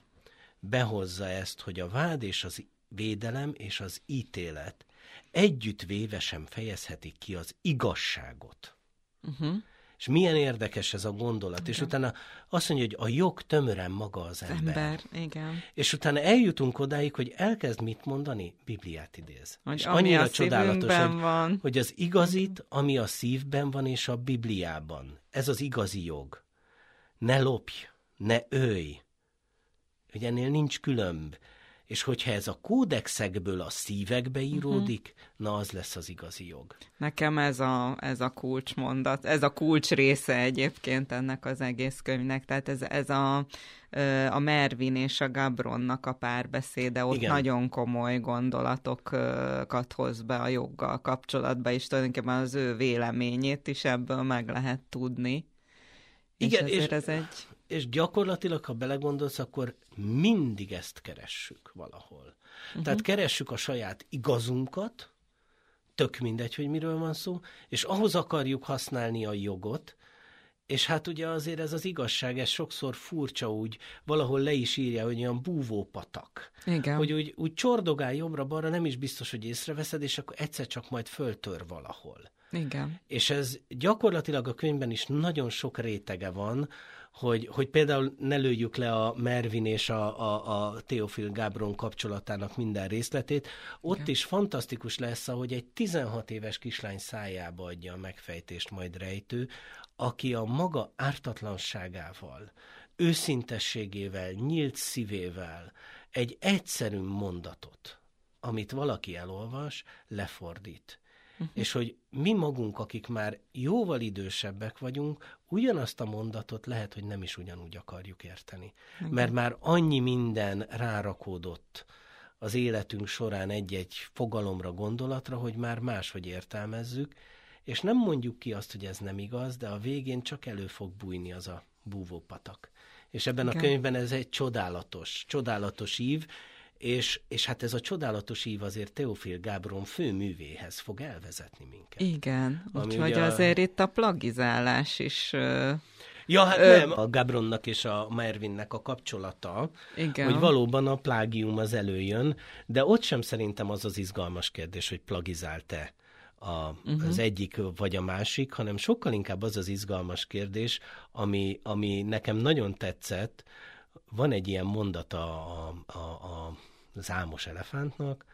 behozza ezt, hogy a vád és az védelem és az ítélet együtt véve sem fejezhetik ki az igazságot. Uh-huh. És milyen érdekes ez a gondolat. Igen. És utána azt mondja, hogy a jog tömören maga az ember. ember. Igen. És utána eljutunk odáig, hogy elkezd mit mondani? Bibliát idéz. Hogy és annyira a csodálatos, hogy, van. hogy az igazit, ami a szívben van és a Bibliában. Ez az igazi jog. Ne lopj, ne ölj. Hogy ennél nincs különb. És hogyha ez a kódexekből a szívekbe íródik, uh-huh. na az lesz az igazi jog. Nekem ez a, ez a kulcsmondat, ez a kulcs része egyébként ennek az egész könyvnek, tehát ez, ez a, a Mervin és a Gabronnak a párbeszéde, ott Igen. nagyon komoly gondolatokat hoz be a joggal kapcsolatba, és tulajdonképpen az ő véleményét is ebből meg lehet tudni. Igen, és, és ez egy és gyakorlatilag, ha belegondolsz, akkor mindig ezt keressük valahol. Uh-huh. Tehát keressük a saját igazunkat, tök mindegy, hogy miről van szó, és ahhoz akarjuk használni a jogot, és hát ugye azért ez az igazság, ez sokszor furcsa úgy, valahol le is írja, hogy olyan búvópatak. Igen. Hogy úgy, úgy csordogál jobbra-balra, nem is biztos, hogy észreveszed, és akkor egyszer csak majd föltör valahol. Igen. És ez gyakorlatilag a könyvben is nagyon sok rétege van, hogy, hogy például ne lőjük le a Mervin és a, a, a Teofil Gábron kapcsolatának minden részletét. Ott Igen. is fantasztikus lesz, hogy egy 16 éves kislány szájába adja a megfejtést majd rejtő, aki a maga ártatlanságával, őszintességével, nyílt szívével egy egyszerű mondatot, amit valaki elolvas, lefordít. Uh-huh. És hogy mi magunk, akik már jóval idősebbek vagyunk, ugyanazt a mondatot lehet, hogy nem is ugyanúgy akarjuk érteni. Okay. Mert már annyi minden rárakódott az életünk során egy-egy fogalomra, gondolatra, hogy már máshogy értelmezzük, és nem mondjuk ki azt, hogy ez nem igaz, de a végén csak elő fog bújni az a búvópatak. És ebben Igen. a könyvben ez egy csodálatos, csodálatos ív, és, és hát ez a csodálatos ív azért Teofil Gábron főművéhez fog elvezetni minket. Igen, úgyhogy a... azért itt a plagizálás is... Ja, hát Ö... nem, a Gabronnak és a Mervinnek a kapcsolata, Igen. hogy valóban a plágium az előjön, de ott sem szerintem az az izgalmas kérdés, hogy plagizált-e a, uh-huh. az egyik vagy a másik, hanem sokkal inkább az az izgalmas kérdés, ami, ami nekem nagyon tetszett, van egy ilyen mondata a, a, a, az álmos elefántnak,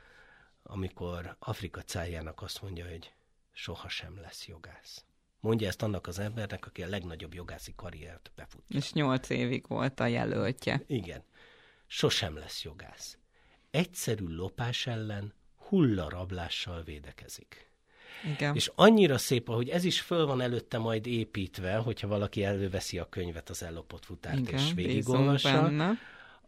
amikor Afrika cájának azt mondja, hogy sohasem lesz jogász. Mondja ezt annak az embernek, aki a legnagyobb jogászi karriert befutja. És nyolc évig volt a jelöltje. Igen. Sosem lesz jogász. Egyszerű lopás ellen hullarablással védekezik. Igen. És annyira szép, hogy ez is föl van előtte majd építve, hogyha valaki előveszi a könyvet, az ellopott futárt, Igen, és végigolvassa,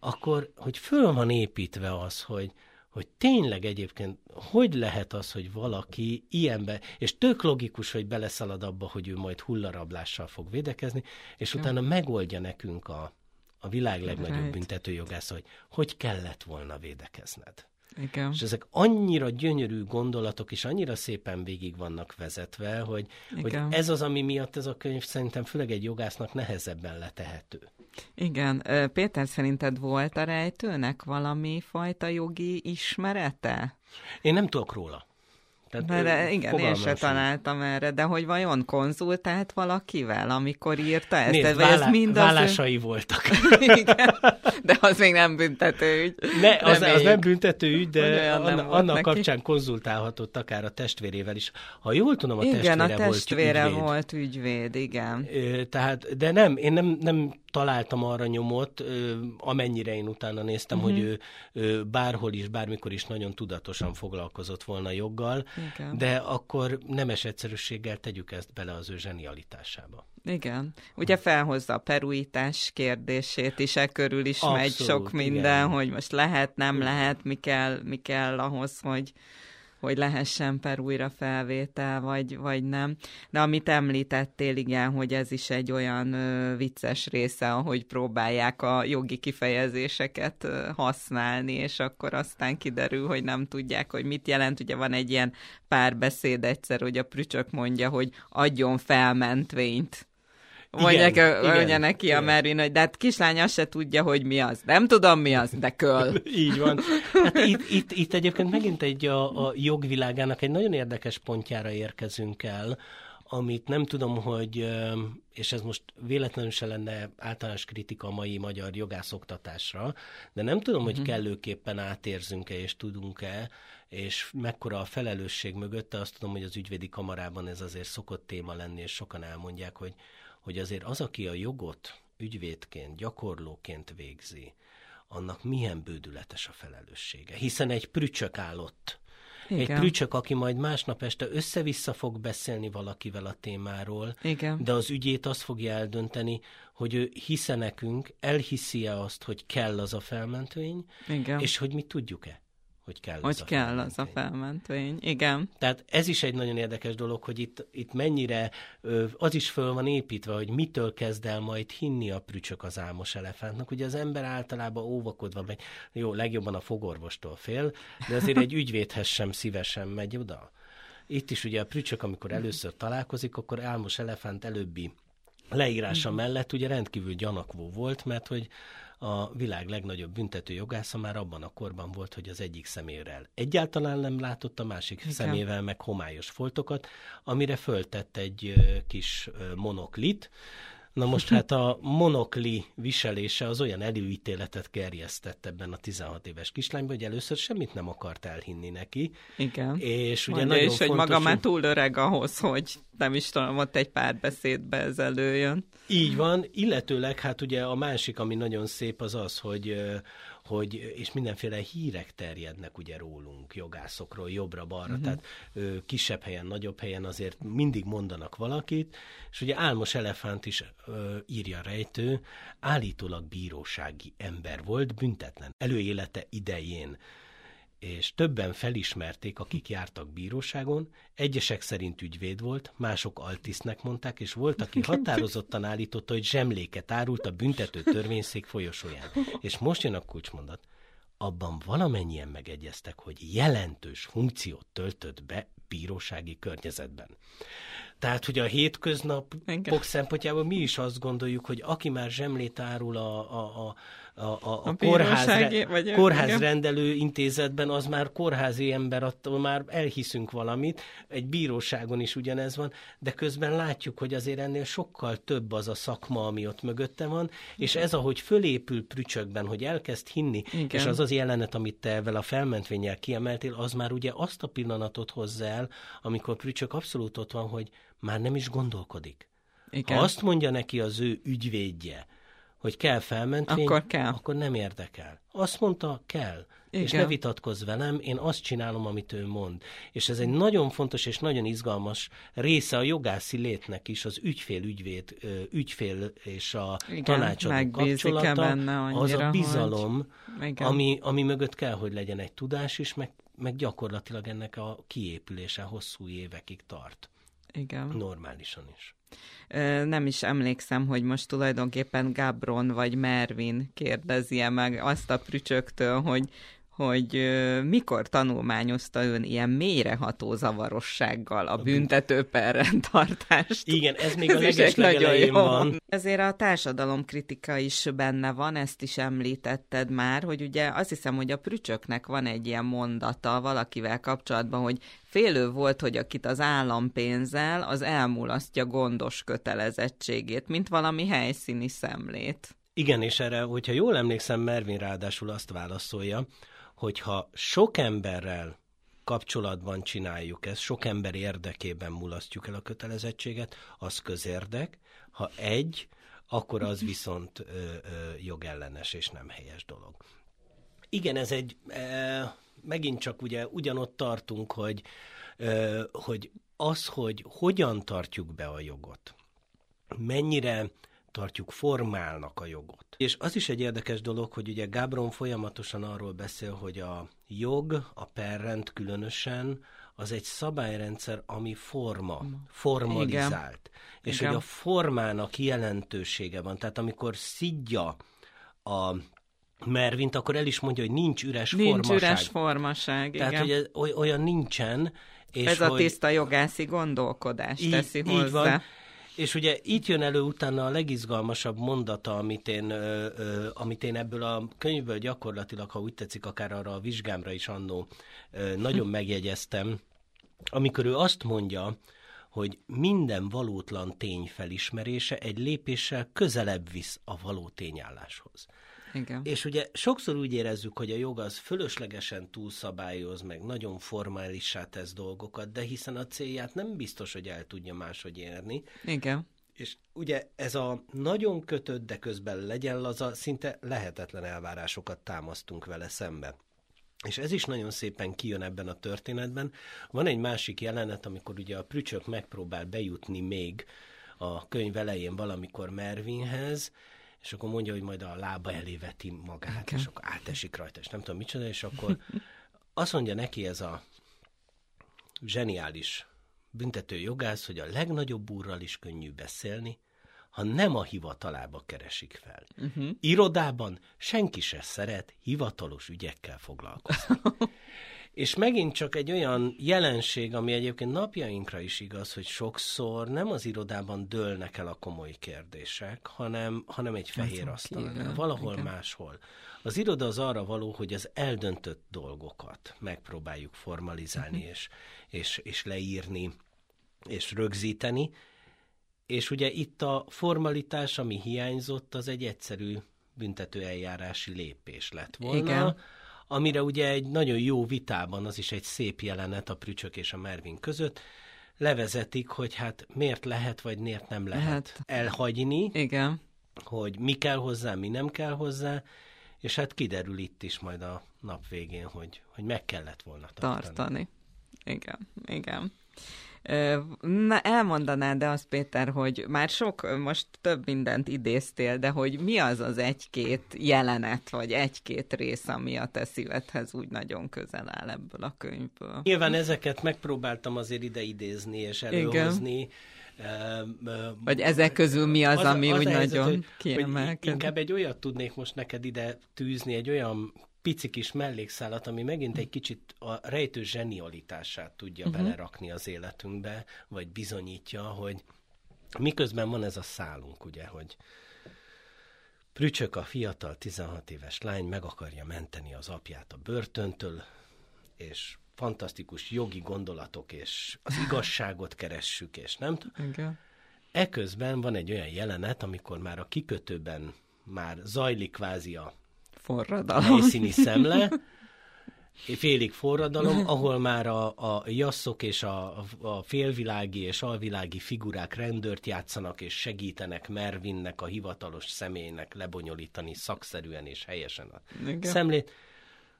akkor, hogy föl van építve az, hogy, hogy tényleg egyébként hogy lehet az, hogy valaki ilyenbe, és tök logikus, hogy beleszalad abba, hogy ő majd hullarablással fog védekezni, és ja. utána megoldja nekünk a, a világ legnagyobb right. büntetőjogász, hogy hogy kellett volna védekezned. Igen. És ezek annyira gyönyörű gondolatok, és annyira szépen végig vannak vezetve, hogy, hogy ez az, ami miatt ez a könyv szerintem főleg egy jogásznak nehezebben letehető. Igen. Péter, szerinted volt a rejtőnek valami fajta jogi ismerete? Én nem tudok róla. Tehát, de, igen, én se találtam erre, de hogy vajon konzultált valakivel, amikor írta ezt? Nézd, vállá, ez mind vállásai az... voltak. igen, de az még nem büntetőügy. Ne, az, az nem büntetőügy, de anna, annak neki. kapcsán konzultálhatott akár a testvérével is. Ha jól tudom, a igen, testvére, a testvére volt ügyvéd. volt ügyvéd, igen. Tehát, de nem, én nem, nem találtam arra nyomot, amennyire én utána néztem, uh-huh. hogy ő bárhol is, bármikor is nagyon tudatosan foglalkozott volna joggal, Igen. de akkor nemes egyszerűséggel tegyük ezt bele az ő zsenialitásába. Igen. Ugye felhozza a peruítás kérdését is, e körül is Abszolút, megy sok minden, igen. hogy most lehet, nem lehet, mi kell, mi kell ahhoz, hogy hogy lehessen per újra felvétel, vagy, vagy nem. De amit említettél, igen, hogy ez is egy olyan ö, vicces része, ahogy próbálják a jogi kifejezéseket ö, használni, és akkor aztán kiderül, hogy nem tudják, hogy mit jelent. Ugye van egy ilyen párbeszéd egyszer, hogy a prücsök mondja, hogy adjon felmentvényt Mondják, igen, mondja neki igen. a Mervin, hogy de hát kislánya se tudja, hogy mi az. Nem tudom, mi az, de köl. Így van. Hát itt, itt, itt egyébként megint egy a, a jogvilágának egy nagyon érdekes pontjára érkezünk el, amit nem tudom, hogy, és ez most véletlenül se lenne általános kritika a mai magyar jogászoktatásra, de nem tudom, hogy mhm. kellőképpen átérzünk-e és tudunk-e, és mekkora a felelősség mögötte, azt tudom, hogy az ügyvédi kamarában ez azért szokott téma lenni, és sokan elmondják, hogy hogy azért az, aki a jogot ügyvédként, gyakorlóként végzi, annak milyen bődületes a felelőssége. Hiszen egy prücsök állott. Igen. Egy prücsök, aki majd másnap este össze-vissza fog beszélni valakivel a témáról, Igen. de az ügyét azt fogja eldönteni, hogy ő hisze nekünk, elhiszi-e azt, hogy kell az a felmentvény, Igen. és hogy mi tudjuk-e hogy kell hogy az kell a felmentvény. az a felmentvény, igen. Tehát ez is egy nagyon érdekes dolog, hogy itt, itt mennyire az is föl van építve, hogy mitől kezd el majd hinni a prücsök az álmos elefántnak. Ugye az ember általában óvakodva megy, jó, legjobban a fogorvostól fél, de azért egy ügyvédhez sem szívesen megy oda. Itt is ugye a prücsök, amikor először találkozik, akkor álmos elefánt előbbi leírása mellett ugye rendkívül gyanakvó volt, mert hogy a világ legnagyobb büntető jogásza már abban a korban volt, hogy az egyik szemével egyáltalán nem látott, a másik Igen. szemével meg homályos foltokat, amire föltett egy kis monoklit, Na most hát a monokli viselése az olyan előítéletet gerjesztett ebben a 16 éves kislányban, hogy először semmit nem akart elhinni neki. Igen. És ugye Mondja nagyon is, fontos, hogy maga már túl öreg ahhoz, hogy nem is tudom, ott egy pár beszédbe ez előjön. Így van, illetőleg hát ugye a másik, ami nagyon szép az az, hogy hogy, és mindenféle hírek terjednek ugye rólunk, jogászokról, jobbra-balra, uh-huh. tehát ö, kisebb helyen, nagyobb helyen azért mindig mondanak valakit, és ugye Álmos Elefánt is ö, írja rejtő, állítólag bírósági ember volt, büntetlen előélete idején és többen felismerték, akik jártak bíróságon, egyesek szerint ügyvéd volt, mások altisznek mondták, és volt, aki határozottan állította, hogy zsemléket árult a büntető törvényszék folyosóján. És most jön a kulcsmondat. Abban valamennyien megegyeztek, hogy jelentős funkciót töltött be bírósági környezetben. Tehát, hogy a hétköznapok szempontjából mi is azt gondoljuk, hogy aki már zsemlét árul a, a, a a, a, a, a kórház, vagy kórházrendelő intézetben, az már kórházi ember, attól már elhiszünk valamit, egy bíróságon is ugyanez van, de közben látjuk, hogy azért ennél sokkal több az a szakma, ami ott mögötte van, és ez, ahogy fölépül prücsökben, hogy elkezd hinni, Igen. és az az jelenet, amit te ezzel a felmentvényel kiemeltél, az már ugye azt a pillanatot hozza el, amikor prücsök abszolút ott van, hogy már nem is gondolkodik. Igen. Ha azt mondja neki az ő ügyvédje, hogy kell felmentvény, akkor, kell. akkor nem érdekel. Azt mondta, kell. Igen. És ne vitatkozz velem, én azt csinálom, amit ő mond. És ez egy nagyon fontos és nagyon izgalmas része a jogászi létnek is, az ügyfél-ügyvéd, ügyfél és a Igen, tanácsadó kapcsolata, benne annyira, az a bizalom, hogy... ami, ami mögött kell, hogy legyen egy tudás is, meg, meg gyakorlatilag ennek a kiépülése hosszú évekig tart. Igen. Normálisan is nem is emlékszem, hogy most tulajdonképpen Gabron vagy Mervin kérdezi meg azt a prücsöktől, hogy hogy mikor tanulmányozta ön ilyen mélyreható zavarossággal a büntető perrendtartást. Igen, ez még a leges van. Ezért a társadalomkritika is benne van, ezt is említetted már, hogy ugye azt hiszem, hogy a prücsöknek van egy ilyen mondata valakivel kapcsolatban, hogy félő volt, hogy akit az állam pénzzel, az elmulasztja gondos kötelezettségét, mint valami helyszíni szemlét. Igen, és erre, hogyha jól emlékszem, Mervin ráadásul azt válaszolja, hogyha sok emberrel kapcsolatban csináljuk ezt, sok ember érdekében mulasztjuk el a kötelezettséget, az közérdek. Ha egy, akkor az viszont ö, ö, jogellenes és nem helyes dolog. Igen, ez egy, e, megint csak ugye ugyanott tartunk, hogy, e, hogy az, hogy hogyan tartjuk be a jogot, mennyire tartjuk formálnak a jogot. És az is egy érdekes dolog, hogy ugye Gábron folyamatosan arról beszél, hogy a jog, a perrend különösen, az egy szabályrendszer, ami forma, formalizált. Igen. És Igen. hogy a formának jelentősége van. Tehát amikor szidja a Mervint, akkor el is mondja, hogy nincs üres nincs formaság. Nincs üres formaság, Tehát, igen. hogy ez, olyan nincsen. És ez hogy... a tiszta jogászi gondolkodás így, teszi hozzá. Így van. És ugye itt jön elő utána a legizgalmasabb mondata, amit én, ö, ö, amit én ebből a könyvből gyakorlatilag, ha úgy tetszik, akár arra a vizsgámra is annó ö, nagyon megjegyeztem, amikor ő azt mondja, hogy minden valótlan tény felismerése egy lépéssel közelebb visz a való tényálláshoz. Igen. És ugye sokszor úgy érezzük, hogy a jog az fölöslegesen túlszabályoz, meg nagyon formálissá tesz dolgokat, de hiszen a célját nem biztos, hogy el tudja máshogy érni. Igen. És ugye ez a nagyon kötött, de közben legyen laza, szinte lehetetlen elvárásokat támasztunk vele szembe. És ez is nagyon szépen kijön ebben a történetben. Van egy másik jelenet, amikor ugye a prücsök megpróbál bejutni még a könyv elején valamikor Mervinhez, és akkor mondja, hogy majd a lába elé veti magát, okay. és akkor átesik rajta, és nem tudom micsoda, és akkor azt mondja neki ez a zseniális büntető jogász, hogy a legnagyobb úrral is könnyű beszélni, ha nem a hivatalába keresik fel. Uh-huh. Irodában senki se szeret hivatalos ügyekkel foglalkozni. És megint csak egy olyan jelenség, ami egyébként napjainkra is igaz, hogy sokszor nem az irodában dőlnek el a komoly kérdések, hanem, hanem egy fehér asztalnál, valahol igen. máshol. Az iroda az arra való, hogy az eldöntött dolgokat megpróbáljuk formalizálni uh-huh. és, és, és leírni, és rögzíteni, és ugye itt a formalitás, ami hiányzott, az egy egyszerű büntető eljárási lépés lett volna. Igen amire ugye egy nagyon jó vitában, az is egy szép jelenet a Prücsök és a Mervin között, levezetik, hogy hát miért lehet, vagy miért nem lehet hát, elhagyni, igen. hogy mi kell hozzá, mi nem kell hozzá, és hát kiderül itt is majd a nap végén, hogy, hogy meg kellett volna tartani. Tartani. Igen, igen. Na, elmondanád de azt, Péter, hogy már sok, most több mindent idéztél, de hogy mi az az egy-két jelenet, vagy egy-két rész, ami a te szívedhez úgy nagyon közel áll ebből a könyvből? Nyilván ezeket megpróbáltam azért ide idézni és előhozni. Igen. Vagy ezek közül mi az, az ami az úgy helyzet, nagyon kiemelkedik? Inkább egy olyat tudnék most neked ide tűzni, egy olyan pici kis mellékszálat, ami megint egy kicsit a rejtő zsenialitását tudja uh-huh. belerakni az életünkbe, vagy bizonyítja, hogy miközben van ez a szálunk, ugye, hogy Prücsök a fiatal 16 éves lány meg akarja menteni az apját a börtöntől, és fantasztikus jogi gondolatok, és az igazságot keressük, és nem tudom. Eközben van egy olyan jelenet, amikor már a kikötőben már zajlik kvázi a forradalom. helyszíni szemle, félig forradalom, ahol már a, a jasszok és a, a félvilági és alvilági figurák rendőrt játszanak és segítenek Mervinnek, a hivatalos személynek lebonyolítani szakszerűen és helyesen a Igen. szemlét.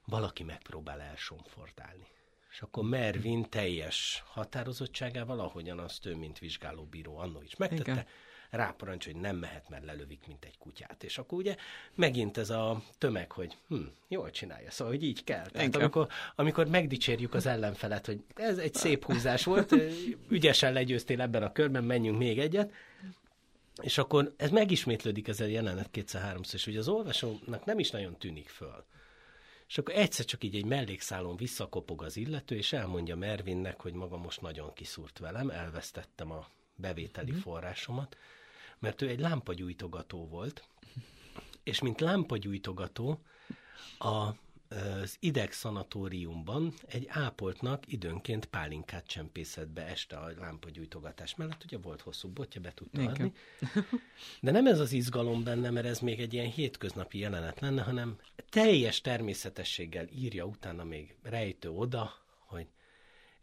Valaki megpróbál elsomfordálni. És akkor Mervin teljes határozottságával, ahogyan azt ő, mint vizsgálóbíró annó is megtette, Igen ráparancs, hogy nem mehet, mert lelövik, mint egy kutyát. És akkor ugye megint ez a tömeg, hogy hm, jól csinálja, szóval, hogy így kell. Tehát amikor, amikor megdicsérjük az ellenfelet, hogy ez egy szép húzás volt, ügyesen legyőztél ebben a körben, menjünk még egyet, és akkor ez megismétlődik ez a jelenet kétszer-háromszor, és ugye az olvasónak nem is nagyon tűnik föl. És akkor egyszer csak így egy mellékszálon visszakopog az illető, és elmondja Mervinnek, hogy maga most nagyon kiszúrt velem, elvesztettem a bevételi mm. forrásomat, mert ő egy lámpagyújtogató volt, és mint lámpagyújtogató a az ideg szanatóriumban egy ápoltnak időnként pálinkát csempészett be este a lámpagyújtogatás mellett, ugye volt hosszú botja, be tudta Igen. adni. De nem ez az izgalom benne, mert ez még egy ilyen hétköznapi jelenet lenne, hanem teljes természetességgel írja utána még rejtő oda,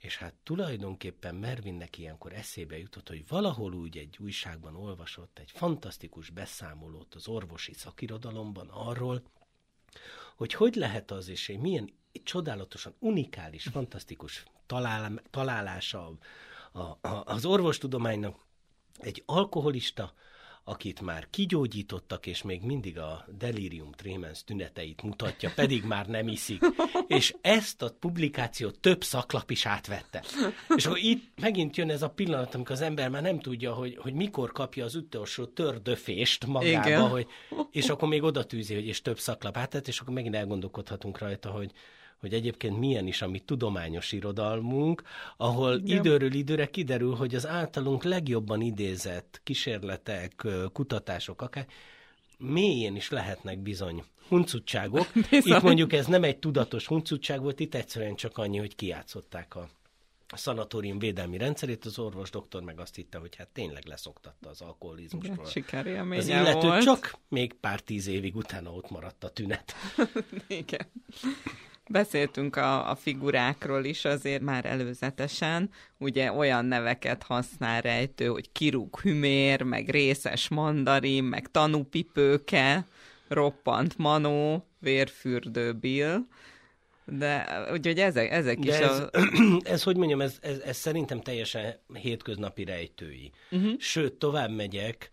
és hát tulajdonképpen Mervinnek ilyenkor eszébe jutott, hogy valahol úgy egy újságban olvasott egy fantasztikus beszámolót az orvosi szakirodalomban arról, hogy hogy lehet az, és milyen csodálatosan unikális, fantasztikus talál, találása a, a, az orvostudománynak egy alkoholista, akit már kigyógyítottak, és még mindig a delirium tremens tüneteit mutatja, pedig már nem iszik. És ezt a publikációt több szaklap is átvette. És akkor itt megint jön ez a pillanat, amikor az ember már nem tudja, hogy, hogy mikor kapja az utolsó tördöfést magába, Igen. hogy, és akkor még oda tűzi, hogy és több szaklap átvett, és akkor megint elgondolkodhatunk rajta, hogy, hogy egyébként milyen is a mi tudományos irodalmunk, ahol Igen. időről időre kiderül, hogy az általunk legjobban idézett kísérletek, kutatások akár mélyén is lehetnek bizony huncutságok. Itt mondjuk ez nem egy tudatos huncutság volt, itt egyszerűen csak annyi, hogy kiátszották a a szanatórium védelmi rendszerét, az orvos doktor meg azt hitte, hogy hát tényleg leszoktatta az alkoholizmusról. Sikerélménye Az illető volt. csak még pár tíz évig utána ott maradt a tünet. Igen. Beszéltünk a, a figurákról is azért már előzetesen, ugye olyan neveket használ rejtő, hogy kirúg hümér, meg részes mandarin, meg tanúpipőke, roppant manó, vérfürdő Bill, de úgyhogy ezek, ezek De is ez, a... ez, hogy mondjam, ez, ez, ez szerintem teljesen hétköznapi rejtői. Uh-huh. Sőt, tovább megyek,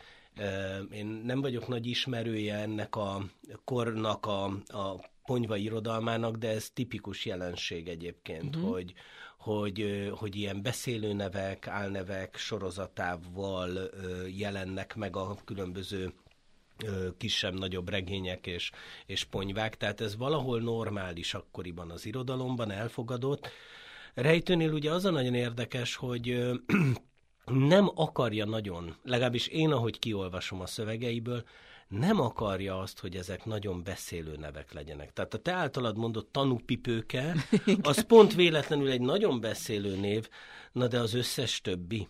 én nem vagyok nagy ismerője ennek a kornak a, a ponyva irodalmának, de ez tipikus jelenség egyébként, uh-huh. hogy, hogy, hogy ilyen beszélőnevek, álnevek sorozatával jelennek meg a különböző kisebb-nagyobb regények és, és ponyvák, tehát ez valahol normális akkoriban az irodalomban elfogadott. Rejtőnél ugye az a nagyon érdekes, hogy nem akarja nagyon, legalábbis én, ahogy kiolvasom a szövegeiből, nem akarja azt, hogy ezek nagyon beszélő nevek legyenek. Tehát a te általad mondott tanúpipőke, az pont véletlenül egy nagyon beszélő név, na de az összes többi,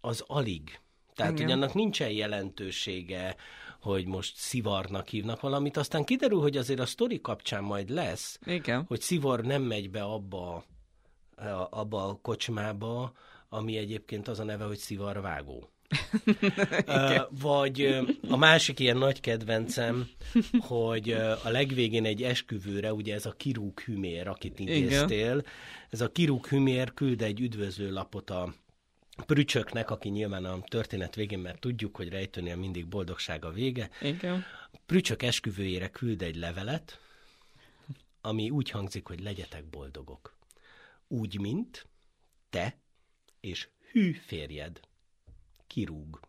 az alig. Tehát, Igen. hogy annak nincsen jelentősége, hogy most szivarnak hívnak valamit, aztán kiderül, hogy azért a sztori kapcsán majd lesz, Igen. hogy szivar nem megy be abba, abba a kocsmába, ami egyébként az a neve, hogy szivarvágó. Vagy a másik ilyen nagy kedvencem, hogy a legvégén egy esküvőre, ugye ez a kirúg hümér, akit idéztél, ez a kirúg hümér küld egy üdvözlő lapot a Prücsöknek, aki nyilván a történet végén, mert tudjuk, hogy rejtőnél mindig boldogság a vége. Igen. Prücsök esküvőjére küld egy levelet, ami úgy hangzik, hogy legyetek boldogok. Úgy, mint te és hű férjed kirúg.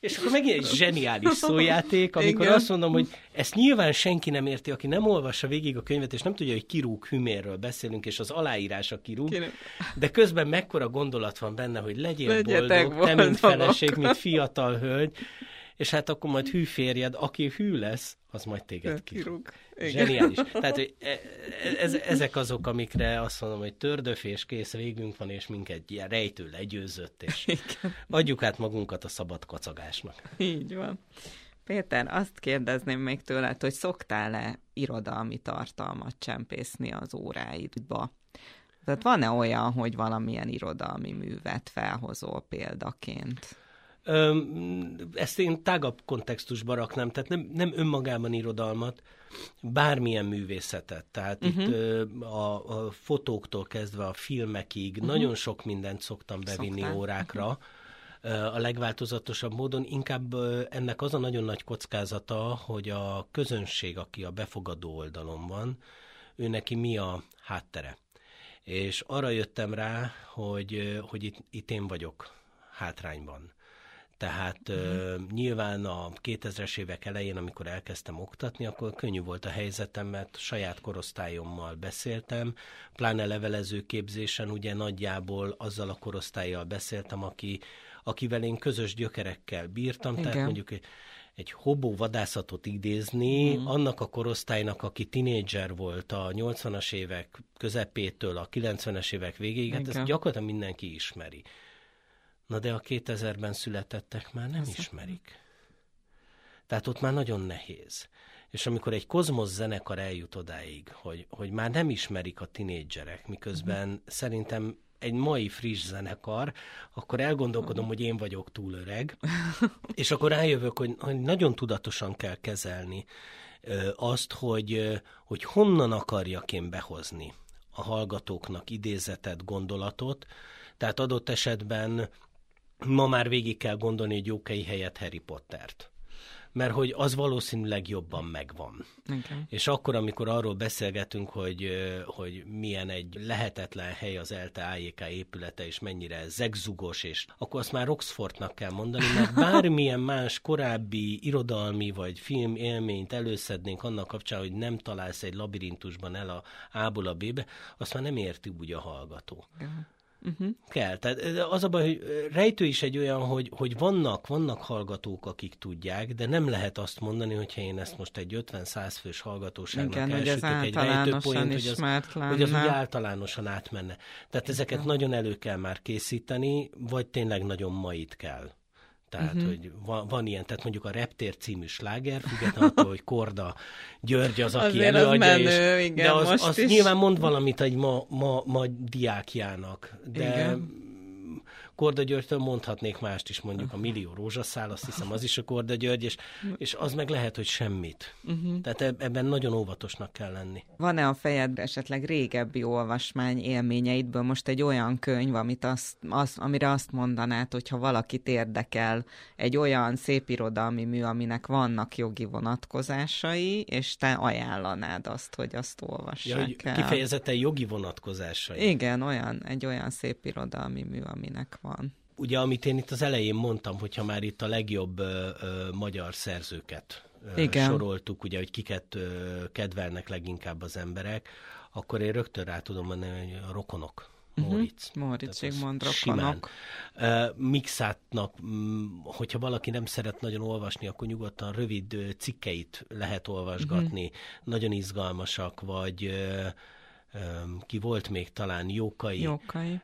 És akkor megint egy zseniális szójáték, amikor Igen. azt mondom, hogy ezt nyilván senki nem érti, aki nem olvassa végig a könyvet, és nem tudja, hogy kirúg hümérről beszélünk, és az aláírás a kirúg, Kérem. de közben mekkora gondolat van benne, hogy legyél Legyetek boldog, te, mint feleség, mint fiatal hölgy, és hát akkor majd hű férjed, aki hű lesz, az majd téged kirúg. Zseniális. Tehát hogy e, e, ez, ezek azok, amikre azt mondom, hogy tördöf és kész, végünk van, és minket ilyen rejtő legyőzött, és Igen. adjuk át magunkat a szabad kacagásnak. Így van. Péter, azt kérdezném még tőled, hogy szoktál-e irodalmi tartalmat csempészni az óráidba? Tehát van-e olyan, hogy valamilyen irodalmi művet felhozol példaként? Ezt én tágabb kontextusba raknám, tehát nem, nem önmagában irodalmat, bármilyen művészetet. Tehát uh-huh. itt a, a fotóktól kezdve a filmekig uh-huh. nagyon sok mindent szoktam bevinni Szoktál. órákra. Uh-huh. A legváltozatosabb módon inkább ennek az a nagyon nagy kockázata, hogy a közönség, aki a befogadó oldalon van, ő neki mi a háttere. És arra jöttem rá, hogy, hogy itt, itt én vagyok hátrányban tehát mm. uh, nyilván a 2000-es évek elején, amikor elkezdtem oktatni, akkor könnyű volt a helyzetem, mert saját korosztályommal beszéltem, pláne levelező képzésen ugye nagyjából azzal a korosztályjal beszéltem, aki, akivel én közös gyökerekkel bírtam, Igen. tehát mondjuk egy hobó vadászatot idézni, mm. annak a korosztálynak, aki tinédzser volt a 80-as évek közepétől a 90-es évek végéig, hát ezt gyakorlatilag mindenki ismeri. Na de a 2000-ben születettek már nem ismerik. Tehát ott már nagyon nehéz. És amikor egy kozmosz zenekar eljut odáig, hogy, hogy már nem ismerik a tinédzserek, miközben uh-huh. szerintem egy mai friss zenekar, akkor elgondolkodom, hogy én vagyok túl öreg, és akkor rájövök, hogy, hogy nagyon tudatosan kell kezelni azt, hogy, hogy honnan akarjak én behozni a hallgatóknak idézetet, gondolatot, tehát adott esetben ma már végig kell gondolni egy jókei helyett Harry Pottert mert hogy az valószínűleg jobban megvan. Okay. És akkor, amikor arról beszélgetünk, hogy, hogy milyen egy lehetetlen hely az ELTE AJK épülete, és mennyire zegzugos, és akkor azt már Oxfordnak kell mondani, mert bármilyen más korábbi irodalmi vagy film élményt előszednénk annak kapcsán, hogy nem találsz egy labirintusban el a A-ból a B-be, azt már nem érti úgy a hallgató. Okay. Uh-huh. Kell. Tehát az a baj, hogy rejtő is egy olyan, hogy, hogy vannak, vannak hallgatók, akik tudják, de nem lehet azt mondani, hogyha én ezt most egy 50-100 fős hallgatóságnak Igen, elsütök egy rejtőpoint, hogy az, hogy az úgy általánosan átmenne. Tehát ezeket Igen. nagyon elő kell már készíteni, vagy tényleg nagyon mait kell. Tehát, uh-huh. hogy van, van ilyen, tehát mondjuk a Reptér című sláger, függetlenül attól, hogy Korda György az, aki Azért előadja, az menő, és, igen, de az, az nyilván mond valamit egy ma, ma, ma diákjának, de igen Korda Györgytől mondhatnék mást is, mondjuk a Millió Rózsaszál, azt hiszem az is a Korda György, és, és az meg lehet, hogy semmit. Uh-huh. Tehát ebben nagyon óvatosnak kell lenni. Van-e a fejedben esetleg régebbi olvasmány élményeidből most egy olyan könyv, amit azt, az, amire azt mondanád, hogyha valakit érdekel egy olyan szépirodalmi mű, aminek vannak jogi vonatkozásai, és te ajánlanád azt, hogy azt olvassák ja, el. Kifejezetten jogi vonatkozásai. Igen, olyan, egy olyan szépirodalmi mű, aminek van van. ugye, amit én itt az elején mondtam, hogyha már itt a legjobb ö, ö, magyar szerzőket ö, Igen. soroltuk, ugye, hogy kiket ö, kedvelnek leginkább az emberek, akkor én rögtön rá tudom mondani, hogy a rokonok. Móricz. Uh-huh. Móricz Zsigmond rokonok. Uh, Mixátnak, mm, hogyha valaki nem szeret nagyon olvasni, akkor nyugodtan rövid cikkeit lehet olvasgatni, uh-huh. nagyon izgalmasak, vagy ö, ki volt még talán Jókai. Jókai.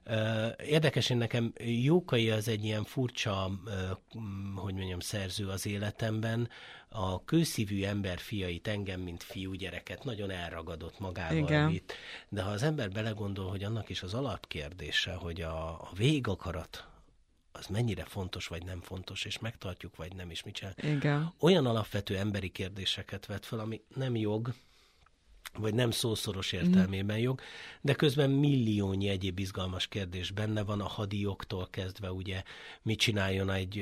Érdekes, én nekem Jókai az egy ilyen furcsa, hogy mondjam, szerző az életemben. A kőszívű ember fiait, engem, mint fiúgyereket nagyon elragadott magával Igen. vitt. De ha az ember belegondol, hogy annak is az alapkérdése, hogy a, a végakarat az mennyire fontos vagy nem fontos, és megtartjuk vagy nem, és mit csinál. Igen. Olyan alapvető emberi kérdéseket vet fel, ami nem jog, vagy nem szószoros értelmében jog, de közben milliónyi egyéb izgalmas kérdés benne van, a hadioktól kezdve ugye, mit csináljon egy,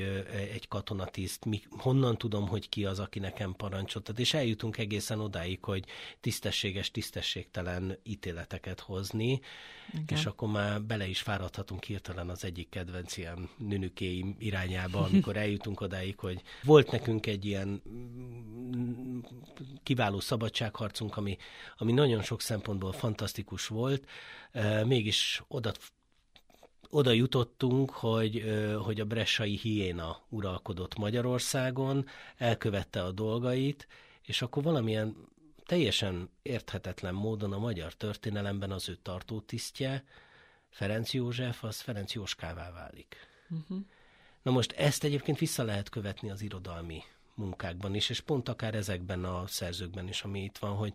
egy katonatiszt, mi, honnan tudom, hogy ki az, aki nekem parancsot ad, és eljutunk egészen odáig, hogy tisztességes, tisztességtelen ítéleteket hozni, Igen. és akkor már bele is fáradhatunk hirtelen az egyik kedvenc ilyen nünükéim irányába, amikor eljutunk odáig, hogy volt nekünk egy ilyen mm, kiváló szabadságharcunk, ami, ami nagyon sok szempontból fantasztikus volt, mégis oda oda jutottunk, hogy, hogy a bressai hiéna uralkodott Magyarországon, elkövette a dolgait, és akkor valamilyen teljesen érthetetlen módon a magyar történelemben az ő tartótisztje, Ferenc József, az Ferenc Jóskává válik. Uh-huh. Na most ezt egyébként vissza lehet követni az irodalmi munkákban is, és pont akár ezekben a szerzőkben is, ami itt van, hogy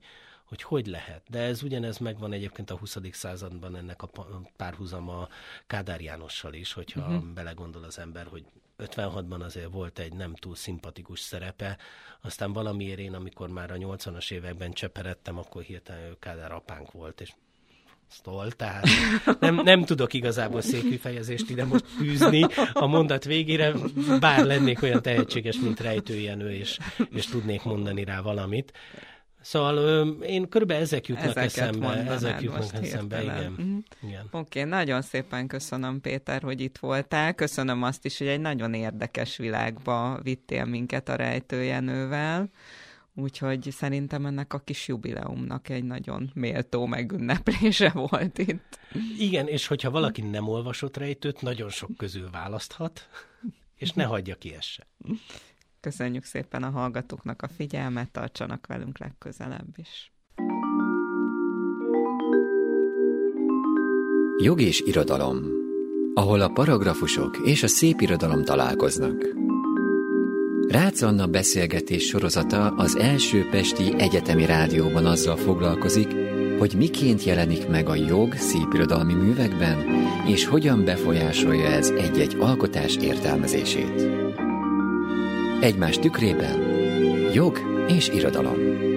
hogy hogy lehet. De ez ugyanez megvan egyébként a 20. században ennek a párhuzama Kádár Jánossal is, hogyha uh-huh. belegondol az ember, hogy 56-ban azért volt egy nem túl szimpatikus szerepe, aztán valamiért én, amikor már a 80-as években cseperedtem, akkor hirtelen ő Kádár apánk volt, és sztol, tehát nem, nem tudok igazából szép kifejezést ide most fűzni a mondat végére, bár lennék olyan tehetséges, mint Rejtő Jenő, és, és tudnék mondani rá valamit. Szóval ö, én körülbelül ezek jutnak Ezeket eszembe. Ezek jutnak most eszembe, hirtelen. igen. Mhm. igen. Oké, okay, nagyon szépen köszönöm, Péter, hogy itt voltál. Köszönöm azt is, hogy egy nagyon érdekes világba vittél minket a rejtőjenővel. Úgyhogy szerintem ennek a kis jubileumnak egy nagyon méltó megünneplése volt itt. Igen, és hogyha valaki nem olvasott rejtőt, nagyon sok közül választhat, és ne hagyja ki ezt se. Köszönjük szépen a hallgatóknak a figyelmet, tartsanak velünk legközelebb is. Jog és irodalom, ahol a paragrafusok és a szép irodalom találkoznak. Rácz Anna beszélgetés sorozata az első Pesti Egyetemi Rádióban azzal foglalkozik, hogy miként jelenik meg a jog szépirodalmi művekben, és hogyan befolyásolja ez egy-egy alkotás értelmezését. Egymás tükrében jog és irodalom.